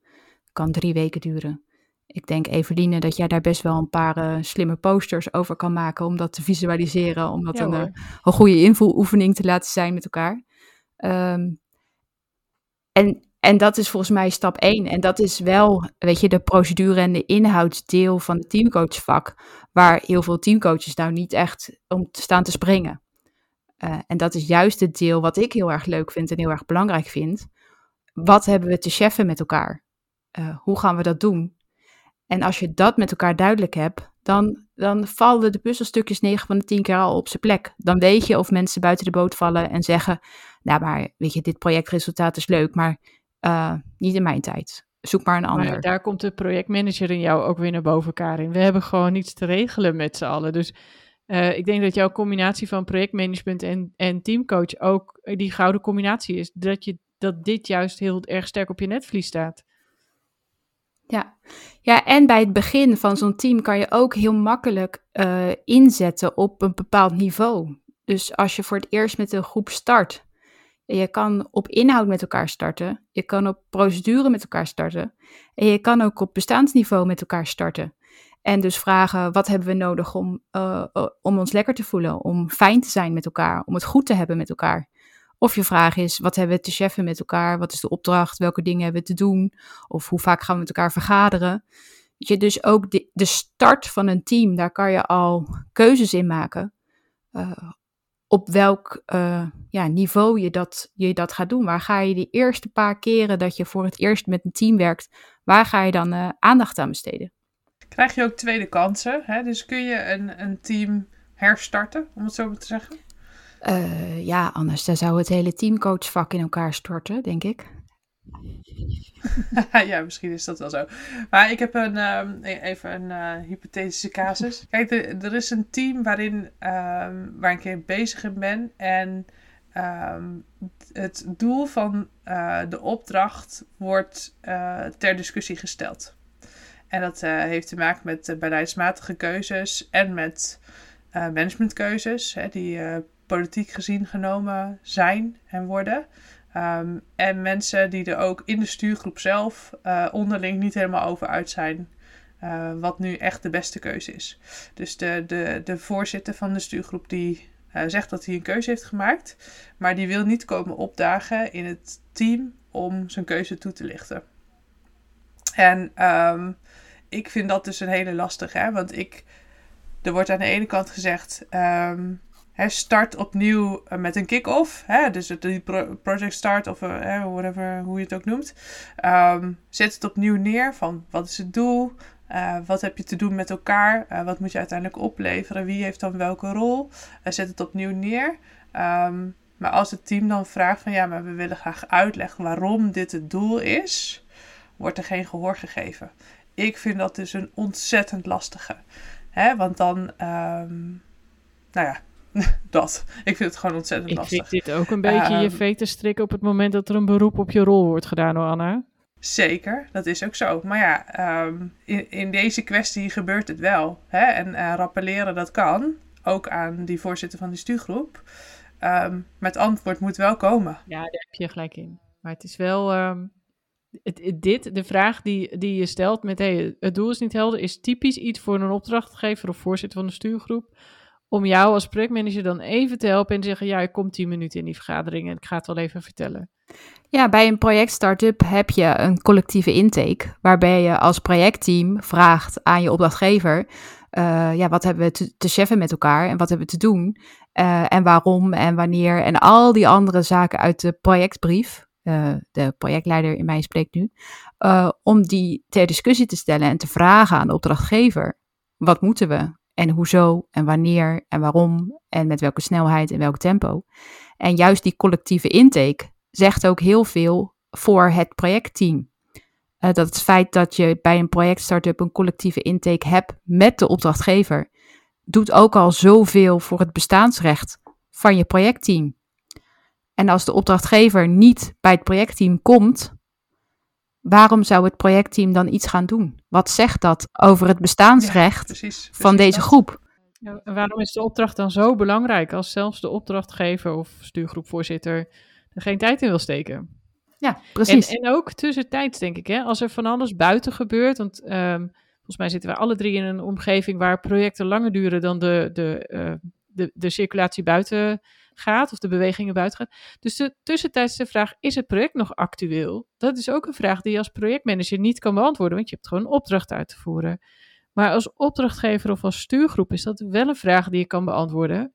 kan drie weken duren. Ik denk, Eveline, dat jij daar best wel een paar uh, slimme posters over kan maken om dat te visualiseren, om dat ja, een, een goede invoeloefening te laten zijn met elkaar. Um, en, en dat is volgens mij stap 1. En dat is wel, weet je, de procedure en de inhoudsdeel van het teamcoachvak, waar heel veel teamcoaches nou niet echt om te staan te springen. Uh, en dat is juist het deel wat ik heel erg leuk vind en heel erg belangrijk vind. Wat hebben we te cheffen met elkaar? Uh, hoe gaan we dat doen? En als je dat met elkaar duidelijk hebt, dan, dan vallen de puzzelstukjes 9 van de 10 keer al op zijn plek. Dan weet je of mensen buiten de boot vallen en zeggen: Nou, maar weet je, dit projectresultaat is leuk, maar uh, niet in mijn tijd. Zoek maar een ander. Maar daar komt de projectmanager in jou ook weer naar boven, Karin. We hebben gewoon niets te regelen met z'n allen. Dus uh, ik denk dat jouw combinatie van projectmanagement en, en teamcoach ook die gouden combinatie is. Dat, je, dat dit juist heel erg sterk op je netvlies staat. Ja. ja, en bij het begin van zo'n team kan je ook heel makkelijk uh, inzetten op een bepaald niveau. Dus als je voor het eerst met een groep start, je kan op inhoud met elkaar starten, je kan op procedure met elkaar starten en je kan ook op bestaansniveau met elkaar starten. En dus vragen, wat hebben we nodig om, uh, om ons lekker te voelen, om fijn te zijn met elkaar, om het goed te hebben met elkaar. Of je vraag is, wat hebben we te cheffen met elkaar? Wat is de opdracht? Welke dingen hebben we te doen? Of hoe vaak gaan we met elkaar vergaderen? Je, dus ook de, start van een team, daar kan je al keuzes in maken. Uh, op welk ja, niveau je dat, je dat gaat doen. Waar ga je die eerste paar keren dat je voor het eerst met een team werkt, waar ga je dan aandacht aan besteden? Krijg je ook tweede kansen? Hè? Dus kun je een, een team herstarten, om het zo te zeggen? Uh, ja, anders dan zou het hele teamcoachvak in elkaar storten, denk ik. [laughs] ja, misschien is dat wel zo. Maar ik heb een, um, even een uh, hypothetische casus. Kijk, er, er, is een team waarin, um, waar ik in bezig in ben. En um, het doel van uh, de opdracht wordt ter discussie gesteld. En dat heeft te maken met beleidsmatige keuzes en met managementkeuzes. Hè, die politiek gezien genomen zijn en worden. Um, en mensen die er ook in de stuurgroep zelf onderling niet helemaal over uit zijn. Wat nu echt de beste keuze is. Dus de, de, de voorzitter van de stuurgroep die zegt dat hij een keuze heeft gemaakt. Maar die wil niet komen opdagen in het team om zijn keuze toe te lichten. En um, ik vind dat dus een hele lastige. Hè? Want ik, er wordt aan de ene kant gezegd. Um, start opnieuw eh, met een kick-off. Dus die project start of uh, whatever, hoe je het ook noemt. Um, zet het opnieuw neer van wat is het doel? Uh, wat heb je te doen met elkaar? Wat moet je uiteindelijk opleveren? Wie heeft dan welke rol? Zet het opnieuw neer. Um, maar als het team dan vraagt van ja, maar we willen graag uitleggen waarom dit het doel is, wordt er geen gehoor gegeven. Ik vind dat dus een ontzettend lastige. Hè? Want dan, um, nou ja, [laughs] dat. Ik vind het gewoon ontzettend ik lastig. Ik vind dit ook een beetje je ehm, veten strikken op het moment dat er een beroep op je rol wordt gedaan hoor, Anna. Zeker, dat is ook zo. Maar ja, ehm, in, in deze kwestie gebeurt het wel. Hè? En uh, rappelleren dat kan, ook aan die voorzitter van die stuurgroep. Um, maar het antwoord moet wel komen. Ja, daar heb je gelijk in. Maar het is wel. Um, dit, de vraag die, die je stelt met hey, het doel is niet helder, is typisch iets voor een opdrachtgever of voorzitter van de stuurgroep. Om jou als projectmanager dan even te helpen en te zeggen: Ja, ik kom tien minuten in die vergadering en ik ga het wel even vertellen. Ja, bij een project start-up heb je een collectieve intake, waarbij je als projectteam vraagt aan je opdrachtgever: uh, ja, wat hebben we te, te cheffen met elkaar en wat hebben we te doen? Uh, en waarom en wanneer en al die andere zaken uit de projectbrief. Uh, de projectleider in mij spreekt nu. om die ter discussie te stellen en te vragen aan de opdrachtgever: wat moeten we? En hoezo en wanneer en waarom en met welke snelheid en welk tempo. En juist die collectieve intake zegt ook heel veel voor het projectteam. Uh, dat het feit dat je bij een project startup een collectieve intake hebt met de opdrachtgever, doet ook al zoveel voor het bestaansrecht van je projectteam. En als de opdrachtgever niet bij het projectteam komt, waarom zou het projectteam dan iets gaan doen? Wat zegt dat over het bestaansrecht precies, van deze groep? Ja, waarom is de opdracht dan zo belangrijk als zelfs de opdrachtgever of stuurgroepvoorzitter er geen tijd in wil steken? Ja, precies. En, en ook tussentijds, denk ik, hè, als er van alles buiten gebeurt. Want um, volgens mij zitten we alle drie in een omgeving waar projecten langer duren dan de, de, uh, de, de circulatie buiten gaat of de bewegingen buiten gaat. Dus de tussentijds de vraag, is het project nog actueel? Dat is ook een vraag die je als projectmanager niet kan beantwoorden, want je hebt gewoon een opdracht uit te voeren. Maar als opdrachtgever of als stuurgroep is dat wel een vraag die je kan beantwoorden.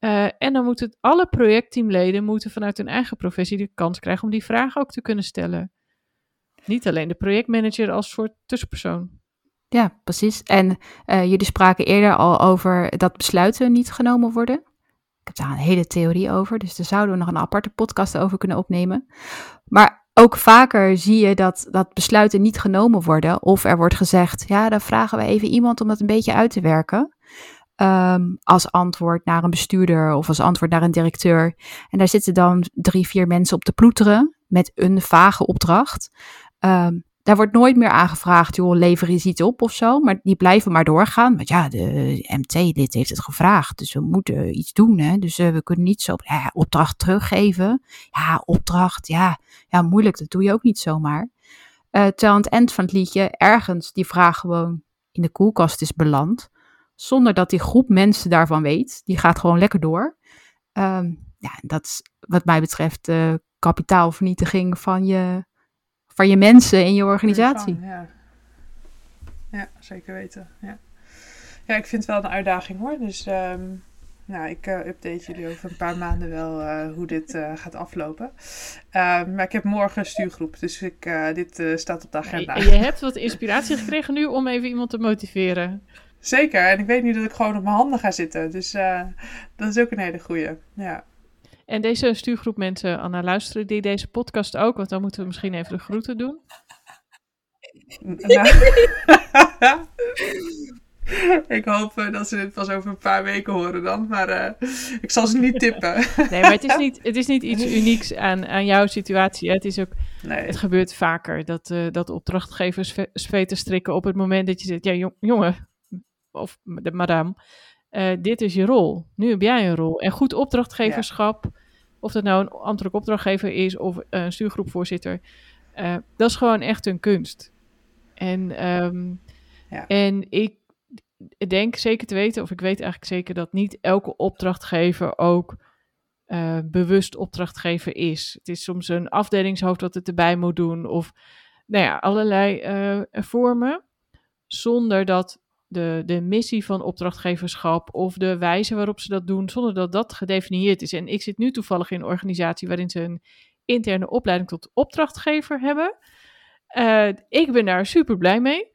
Uh, en dan moeten alle projectteamleden moeten vanuit hun eigen professie de kans krijgen om die vraag ook te kunnen stellen. Niet alleen de projectmanager als soort tussenpersoon. Ja, precies. En uh, jullie spraken eerder al over dat besluiten niet genomen worden. Ik heb daar een hele theorie over, dus daar zouden we nog een aparte podcast over kunnen opnemen. Maar ook vaker zie je dat, dat besluiten niet genomen worden. Of er wordt gezegd, ja, dan vragen we even iemand om dat een beetje uit te werken. Um, als antwoord naar een bestuurder of als antwoord naar een directeur. En daar zitten dan drie, vier mensen op te ploeteren met een vage opdracht. Um, daar wordt nooit meer aangevraagd, joh, lever eens iets op of zo. Maar die blijven maar doorgaan. Want ja, de MT-lid heeft het gevraagd. Dus we moeten iets doen. Hè? Dus uh, we kunnen niet zo opdracht teruggeven. Ja, opdracht, ja, ja, moeilijk. Dat doe je ook niet zomaar. Uh, terwijl aan het eind van het liedje ergens die vraag gewoon in de koelkast is beland. Zonder dat die groep mensen daarvan weet. Die gaat gewoon lekker door. Um, ja, dat is wat mij betreft uh, kapitaalvernietiging van je van je mensen in je organisatie. ja. ja, zeker weten. Ja. ja, ik vind het wel een uitdaging hoor. Dus um, nou, ik uh, update jullie over een paar maanden wel uh, hoe dit uh, gaat aflopen. Ehm, maar ik heb morgen een stuurgroep, dus ik, dit staat op de agenda. En je hebt wat inspiratie gekregen nu om even iemand te motiveren. Zeker, en ik weet nu dat ik gewoon op mijn handen ga zitten. Dus dat is ook een hele goeie. Ja. En deze stuurgroep mensen, Anna, luisteren die deze podcast ook? Want dan moeten we misschien even de groeten doen. Nou, [laughs] ik hoop uh, dat ze dit pas over een paar weken horen dan. Maar uh, ik zal ze niet tippen. [laughs] nee, maar het is niet, het is niet iets unieks aan, aan jouw situatie. Het, is ook, nee. het gebeurt vaker dat, uh, dat opdrachtgevers sveten strikken op het moment dat je zegt... Ja, jongen, of de madame, uh, dit is je rol. Nu heb jij een rol. En goed opdrachtgeverschap, ja. of dat nou een ambtelijk opdrachtgever is of een stuurgroepvoorzitter, uh, dat is gewoon echt een kunst. En, um, ja. en ik denk zeker te weten, of ik weet eigenlijk zeker dat niet elke opdrachtgever ook uh, bewust opdrachtgever is. Het is soms een afdelingshoofd dat het erbij moet doen, of nou ja, allerlei vormen, zonder dat de, de missie van opdrachtgeverschap of de wijze waarop ze dat doen, zonder dat dat gedefinieerd is. En ik zit nu toevallig in een organisatie waarin ze een interne opleiding tot opdrachtgever hebben. Uh, ik ben daar super blij mee.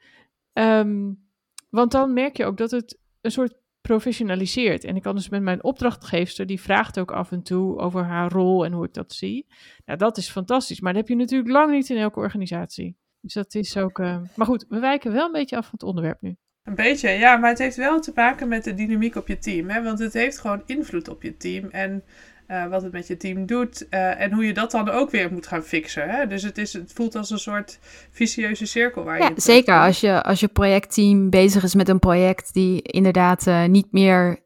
Um, want dan merk je ook dat het een soort professionaliseert. En ik kan dus met mijn opdrachtgever, die vraagt ook af en toe over haar rol en hoe ik dat zie. Nou, dat is fantastisch. Maar dat heb je natuurlijk lang niet in elke organisatie. Dus dat is ook. Uh... Maar goed, we wijken wel een beetje af van het onderwerp nu. Een beetje, ja, maar het heeft wel te maken met de dynamiek op je team. Hè? Want het heeft gewoon invloed op je team. En uh, wat het met je team doet uh, en hoe je dat dan ook weer moet gaan fixen. Hè? Dus het, is, het voelt als een soort vicieuze cirkel waar ja, je. Zeker, als je, als je projectteam bezig is met een project die inderdaad uh, niet meer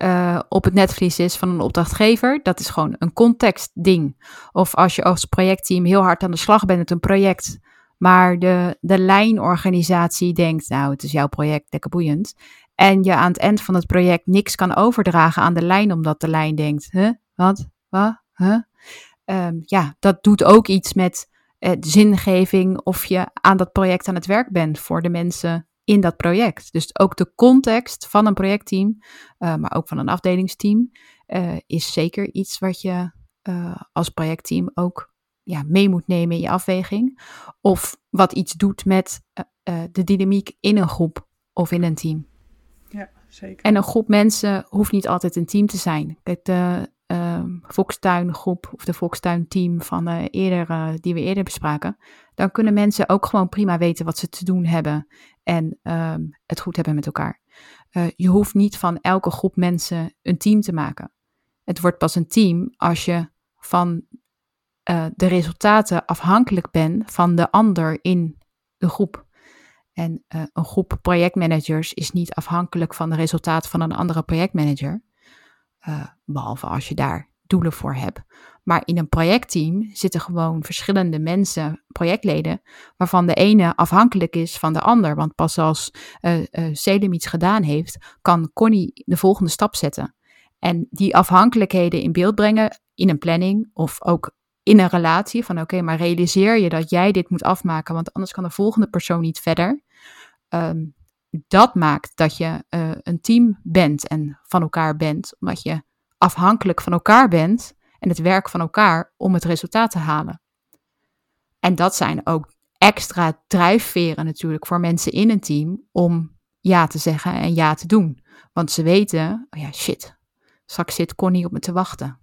op het netvlies is van een opdrachtgever, dat is gewoon een contextding. Of als je als projectteam heel hard aan de slag bent met een project, maar de, de lijnorganisatie denkt, nou, het is jouw project, lekker boeiend. En je aan het eind van het project niks kan overdragen aan de lijn, omdat de lijn denkt, huh, wat, wat, huh? Um, ja, dat doet ook iets met uh, zingeving of je aan dat project aan het werk bent voor de mensen in dat project. Dus ook de context van een projectteam, uh, maar ook van een afdelingsteam, uh, is zeker iets wat je als projectteam ook ja, mee moet nemen in je afweging. Of wat iets doet met de dynamiek in een groep of in een team. Ja, zeker. En een groep mensen hoeft niet altijd een team te zijn. Kijk, de uh, Volkstuingroep of de Volkstuinteam van uh, eerder, die we eerder bespraken, dan kunnen mensen ook gewoon prima weten wat ze te doen hebben en um, het goed hebben met elkaar. Je hoeft niet van elke groep mensen een team te maken. Het wordt pas een team als je van de resultaten afhankelijk bent van de ander in de groep. En een groep projectmanagers is niet afhankelijk van de resultaten van een andere projectmanager. Uh, behalve als je daar doelen voor hebt. Maar in een projectteam zitten gewoon verschillende mensen, projectleden, waarvan de ene afhankelijk is van de ander. Want pas als uh, Selim iets gedaan heeft, kan Connie de volgende stap zetten. En die afhankelijkheden in beeld brengen in een planning of ook in een relatie. Van oké, maar realiseer je dat jij dit moet afmaken, want anders kan de volgende persoon niet verder. Um, dat maakt dat je uh, een team bent en van elkaar bent, omdat je afhankelijk van elkaar bent en het werk van elkaar om het resultaat te halen. En dat zijn ook extra drijfveren natuurlijk voor mensen in een team om ja te zeggen en ja te doen. Want ze weten, oh ja, shit, straks zit Connie op me te wachten.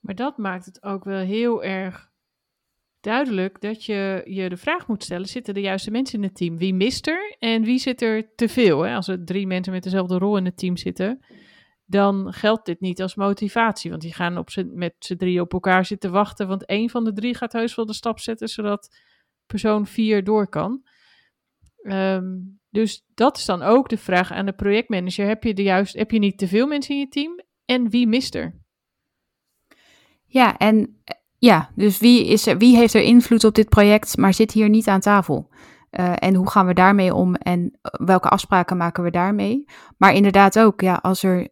Maar dat maakt het ook wel heel erg duidelijk dat je je de vraag moet stellen: zitten de juiste mensen in het team? Wie mist er en wie zit er te veel? Als er drie mensen met dezelfde rol in het team zitten, dan geldt dit niet als motivatie. Want die gaan op met z'n drie op elkaar zitten wachten. Want één van de drie gaat heus wel de stap zetten, zodat persoon vier door kan. Um, dus dat is dan ook de vraag aan de projectmanager: heb je, de juist, heb je niet te veel mensen in je team? En wie mist er? Ja, en ja, dus wie, is er, wie heeft er invloed op dit project, maar zit hier niet aan tafel? Uh, en hoe gaan we daarmee om en eh, welke afspraken maken we daarmee? Maar inderdaad ook, ja, als er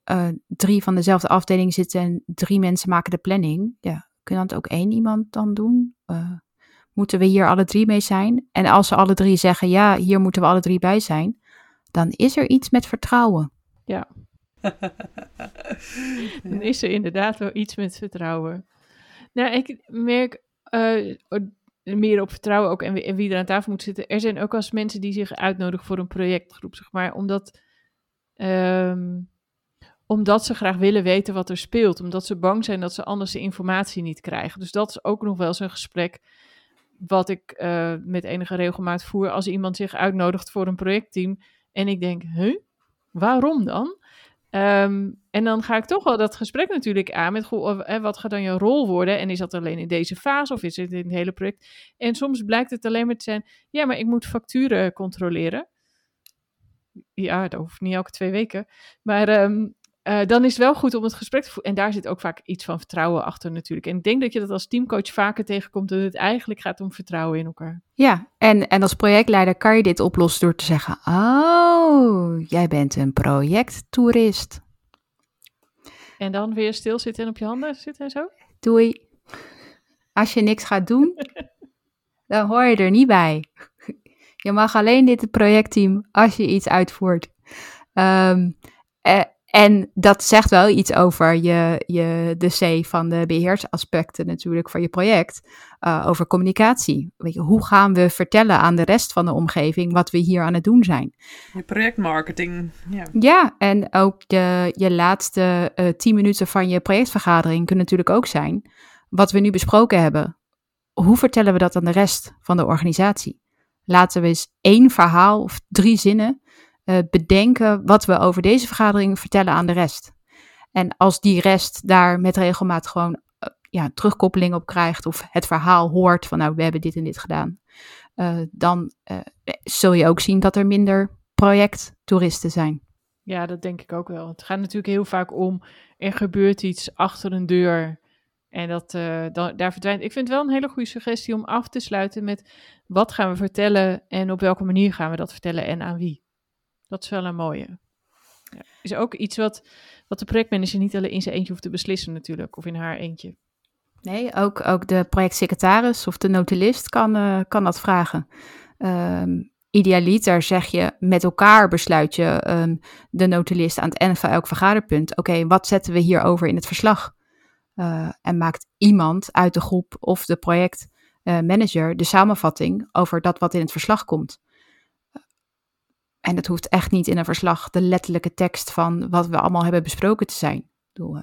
drie van dezelfde afdeling zitten en drie mensen maken de planning, ja, kun je dat ook één iemand dan doen? Moeten we hier alle drie mee zijn? En als ze alle drie zeggen, ja, hier moeten we alle drie bij zijn, dan is er iets met vertrouwen. Ja. [laughs] dan is er inderdaad wel iets met vertrouwen. Nou, ik merk uh, meer op vertrouwen ook en wie, er aan tafel moet zitten. Er zijn ook als mensen die zich uitnodigen voor een projectgroep, zeg maar, omdat, um, omdat ze graag willen weten wat er speelt. Omdat ze bang zijn dat ze anders de informatie niet krijgen. Dus dat is ook nog wel zo'n gesprek wat ik uh, met enige regelmaat voer als iemand zich uitnodigt voor een projectteam. En ik denk, huh? Waarom dan? Um, en dan ga ik toch wel dat gesprek natuurlijk aan met wat gaat dan je rol worden? En is dat alleen in deze fase of is het in het hele project? En soms blijkt het alleen maar te zijn, ja, maar ik moet facturen controleren. Ja, dat hoeft niet elke twee weken. Maar um, uh, dan is het wel goed om het gesprek te voeren. En daar zit ook vaak iets van vertrouwen achter natuurlijk. En ik denk dat je dat als teamcoach vaker tegenkomt, dat het eigenlijk gaat om vertrouwen in elkaar. Ja, en, en als projectleider kan je dit oplossen door te zeggen, oh, jij bent een projecttoerist. En dan weer stilzitten en op je handen zitten en zo? Doei. Als je niks gaat doen, [laughs] dan hoor je er niet bij. Je mag alleen dit projectteam als je iets uitvoert. Um, eh, en dat zegt wel iets over je, je, de C van de beheersaspecten natuurlijk van je project. Uh, over communicatie. Weet je, hoe gaan we vertellen aan de rest van de omgeving wat we hier aan het doen zijn? Je projectmarketing. Ja, ja en ook de, je laatste uh, tien minuten van je projectvergadering kunnen natuurlijk ook zijn. Wat we nu besproken hebben. Hoe vertellen we dat aan de rest van de organisatie? Laten we eens één verhaal of drie zinnen uh, bedenken wat we over deze vergadering vertellen aan de rest. En als die rest daar met regelmaat gewoon ja, terugkoppeling op krijgt of het verhaal hoort van nou, we hebben dit en dit gedaan, uh, dan zul je ook zien dat er minder projecttoeristen zijn. Ja, dat denk ik ook wel. Het gaat natuurlijk heel vaak om, er gebeurt iets achter een deur en dat, daar verdwijnt. Ik vind het wel een hele goede suggestie om af te sluiten met wat gaan we vertellen en op welke manier gaan we dat vertellen en aan wie. Dat is wel een mooie. Ja. Is ook iets wat, wat de projectmanager niet alleen in zijn eentje hoeft te beslissen natuurlijk, of in haar eentje. Nee, ook, ook de projectsecretaris of de notulist kan, uh, kan dat vragen. Um, idealiter zeg je met elkaar besluit je um, de notulist aan het eind van elk vergaderpunt. Oké, wat zetten we hierover in het verslag? Uh, en maakt iemand uit de groep of de projectmanager de samenvatting over dat wat in het verslag komt. En het hoeft echt niet in een verslag de letterlijke tekst van wat we allemaal hebben besproken te zijn. Bedoel, uh,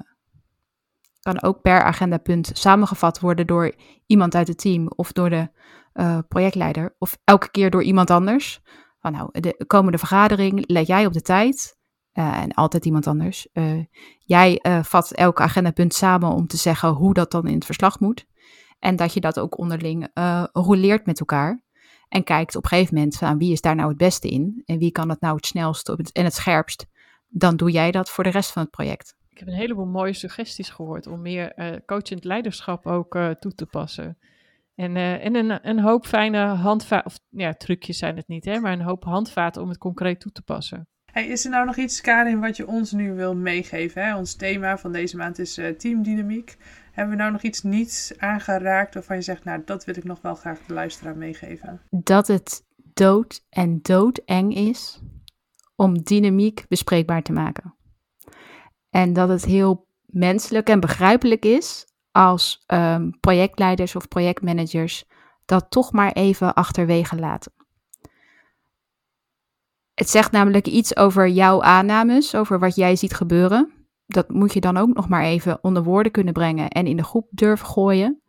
kan ook per agendapunt samengevat worden door iemand uit het team of door de uh, projectleider of elke keer door iemand anders. Van nou, de komende vergadering let jij op de tijd uh, en altijd iemand anders. Jij vat elk agendapunt samen om te zeggen hoe dat dan in het verslag moet. En dat je dat ook onderling rouleert met elkaar. En kijkt op een gegeven moment van wie is daar nou het beste in en wie kan dat nou het snelst en het scherpst. Dan doe jij dat voor de rest van het project. Ik heb een heleboel mooie suggesties gehoord om meer uh, coachend leiderschap ook uh, toe te passen. En, uh, en een, een hoop fijne handvaten, of ja, trucjes zijn het niet, hè, maar een hoop handvaten om het concreet toe te passen. Hey, is er nou nog iets, Karin, wat je ons nu wil meegeven? Hè? Ons thema van deze maand is teamdynamiek. Hebben we nou nog iets niet aangeraakt waarvan je zegt, nou, dat wil ik nog wel graag de luisteraar meegeven? Dat het dood en doodeng is om dynamiek bespreekbaar te maken. En dat het heel menselijk en begrijpelijk is als um, projectleiders of projectmanagers dat toch maar even achterwege laten. Het zegt namelijk iets over jouw aannames, over wat jij ziet gebeuren. Dat moet je dan ook nog maar even onder woorden kunnen brengen en in de groep durven gooien.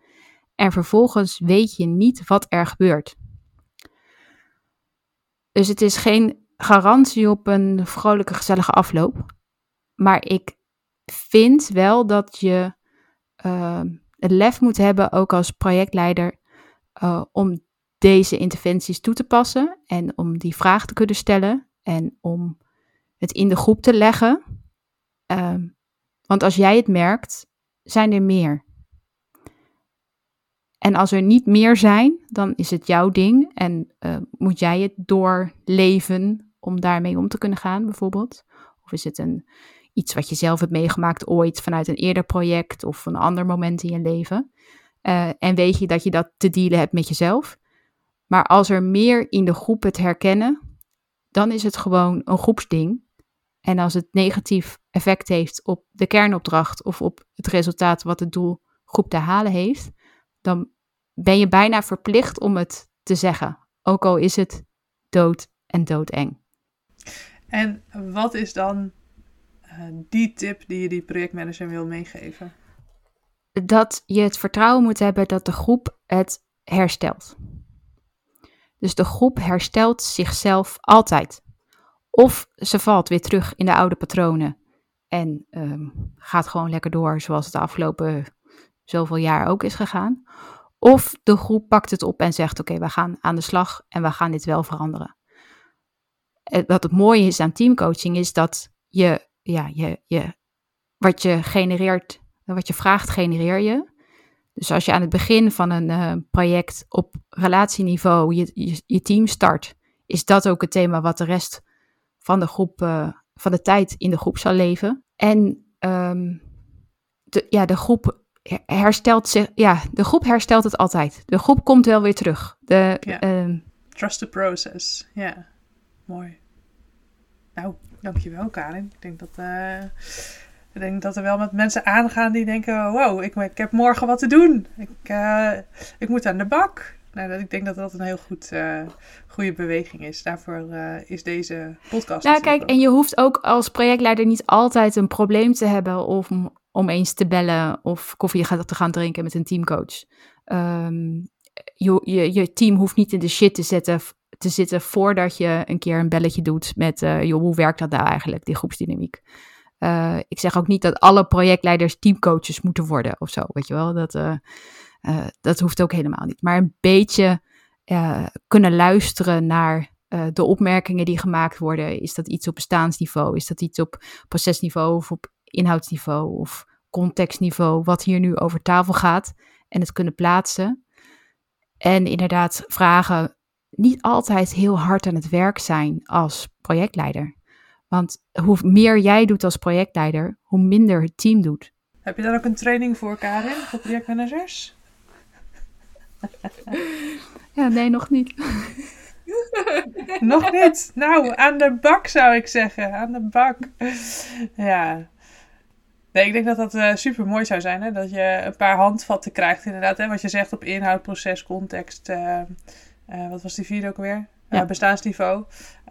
En vervolgens weet je niet wat er gebeurt. Dus het is geen garantie op een vrolijke, gezellige afloop. Maar ik vind wel dat je uh, het lef moet hebben, ook als projectleider, uh, om deze interventies toe te passen en om die vraag te kunnen stellen en om het in de groep te leggen. Uh, want als jij het merkt, zijn er meer. En als er niet meer zijn, dan is het jouw ding en uh, moet jij het doorleven om daarmee om te kunnen gaan, bijvoorbeeld. Of is het een, iets wat je zelf hebt meegemaakt ooit vanuit een eerder project of een ander moment in je leven. Uh, en weet je dat je dat te dealen hebt met jezelf. Maar als er meer in de groep het herkennen, dan is het gewoon een groepsding. En als het negatief effect heeft op de kernopdracht of op het resultaat wat het doel groep te halen heeft, dan ben je bijna verplicht om het te zeggen. Ook al is het dood en doodeng. En wat is dan uh, die tip die je die projectmanager wil meegeven? Dat je het vertrouwen moet hebben dat de groep het herstelt. Dus de groep herstelt zichzelf altijd. Of ze valt weer terug in de oude patronen en um, gaat gewoon lekker door zoals het de afgelopen zoveel jaar ook is gegaan. Of de groep pakt het op en zegt: Oké, we gaan aan de slag en we gaan dit wel veranderen. Wat het mooie is aan teamcoaching is dat je, ja, je, je, wat je genereert, wat je vraagt, genereer je. Dus als je aan het begin van een uh, project op relatieniveau je, je, je, team start, is dat ook het thema wat de rest van de groep, uh, van de tijd in de groep zal leven. En um, de, ja, de groep herstelt zich, ja, de groep herstelt het altijd. De groep komt wel weer terug. De, ja. uh, Trust the process, ja. Mooi. Nou, dankjewel Karin. Ik denk dat, uh, ik denk dat er wel met mensen aangaan die denken, wow, ik, ik heb morgen wat te doen. Ik, uh, ik moet aan de bak. Nou, ik denk dat dat een heel goed, uh, goede beweging is. Daarvoor uh, is deze podcast. Nou, kijk, en je hoeft ook als projectleider niet altijd een probleem te hebben om, om eens te bellen of koffie te gaan drinken met een teamcoach. Um, je, je, je team hoeft niet in de shit te, zetten, te zitten voordat je een keer een belletje doet met, uh, joh, hoe werkt dat nou eigenlijk, die groepsdynamiek? Uh, ik zeg ook niet dat alle projectleiders teamcoaches moeten worden of zo, weet je wel. Dat, uh, uh, dat hoeft ook helemaal niet. Maar een beetje kunnen luisteren naar de opmerkingen die gemaakt worden. Is dat iets op bestaansniveau? Is dat iets op procesniveau of op inhoudsniveau of contextniveau? Wat hier nu over tafel gaat en het kunnen plaatsen. En inderdaad vragen, niet altijd heel hard aan het werk zijn als projectleider. Want hoe meer jij doet als projectleider, hoe minder het team doet. Heb je daar ook een training voor, Karin, voor projectmanagers? Ja, nee, nog niet. [laughs] nog niet? Nou, aan de bak zou ik zeggen. Aan de bak. Ja. Nee, ik denk dat dat uh, eh, super mooi zou zijn. Hè? Dat je een paar handvatten krijgt, inderdaad. Hè? Wat je zegt op inhoud, proces, context. Uh, uh, wat was die vierde ook weer? Ja. bestaansniveau.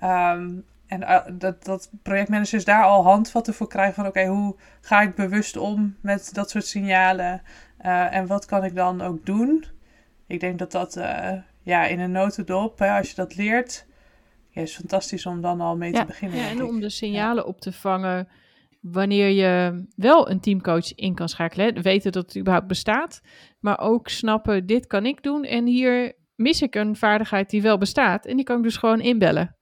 Um, en dat, dat projectmanagers daar al handvatten voor krijgen van oké, hoe ga ik bewust om met dat soort signalen en wat kan ik dan ook doen? Ik denk dat dat uh, ja, in een notendop, hè, als je dat leert, ja, is fantastisch om dan al mee ja. te beginnen. Ja, en om de signalen op te vangen wanneer je wel een teamcoach in kan schakelen. Weten dat het überhaupt bestaat, maar ook snappen, dit kan ik doen en hier mis ik een vaardigheid die wel bestaat en die kan ik dus gewoon inbellen.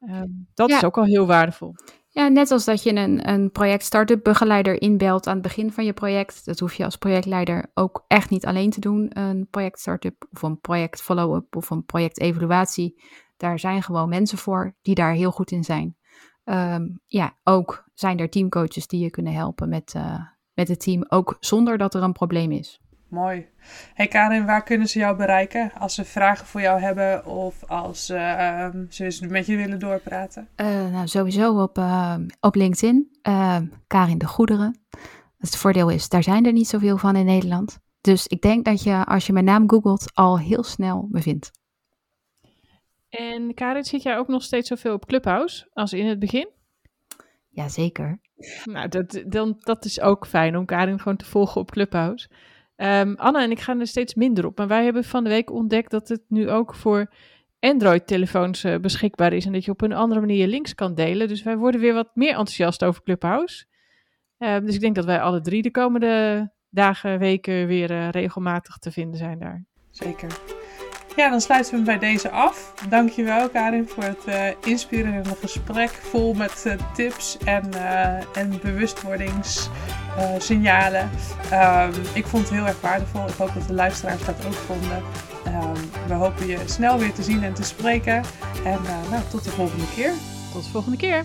Ehm, dat is ook al heel waardevol. Ja, net als dat je een, een project start-up begeleider inbelt aan het begin van je project. Dat hoef je als projectleider ook echt niet alleen te doen. Een project start-up of een project follow-up of een project evaluatie. Daar zijn gewoon mensen voor die daar heel goed in zijn. Ehm, ja, ook zijn er teamcoaches die je kunnen helpen met, uh, met het team, ook zonder dat er een probleem is. Mooi. Hey Karin, waar kunnen ze jou bereiken als ze vragen voor jou hebben of als uh, ze met je willen doorpraten? Uh, nou, sowieso op, uh, op LinkedIn. Karin de Goederen. Het voordeel is, daar zijn er niet zoveel van in Nederland. Dus ik denk dat je, als je mijn naam googelt, al heel snel me vindt. En Karin, zit jij ook nog steeds zoveel op Clubhouse als in het begin? Jazeker. Nou, dat, dan, dat is ook fijn om Karin gewoon te volgen op Clubhouse. Um, Anna en ik gaan er steeds minder op. Maar wij hebben van de week ontdekt dat het nu ook voor Android-telefoons uh, beschikbaar is. En dat je op een andere manier links kan delen. Dus wij worden weer wat meer enthousiast over Clubhouse. Um, dus ik denk dat wij alle drie de komende dagen, weken weer uh, regelmatig te vinden zijn daar. Zeker. Ja, dan sluiten we bij deze af. Dankjewel Karin voor het uh, inspirerende gesprek. Vol met tips en, en bewustwordingssignalen. Um, ik vond het heel erg waardevol. Ik hoop dat de luisteraars dat ook vonden. Um, we hopen je snel weer te zien en te spreken. En nou, tot de volgende keer. Tot de volgende keer.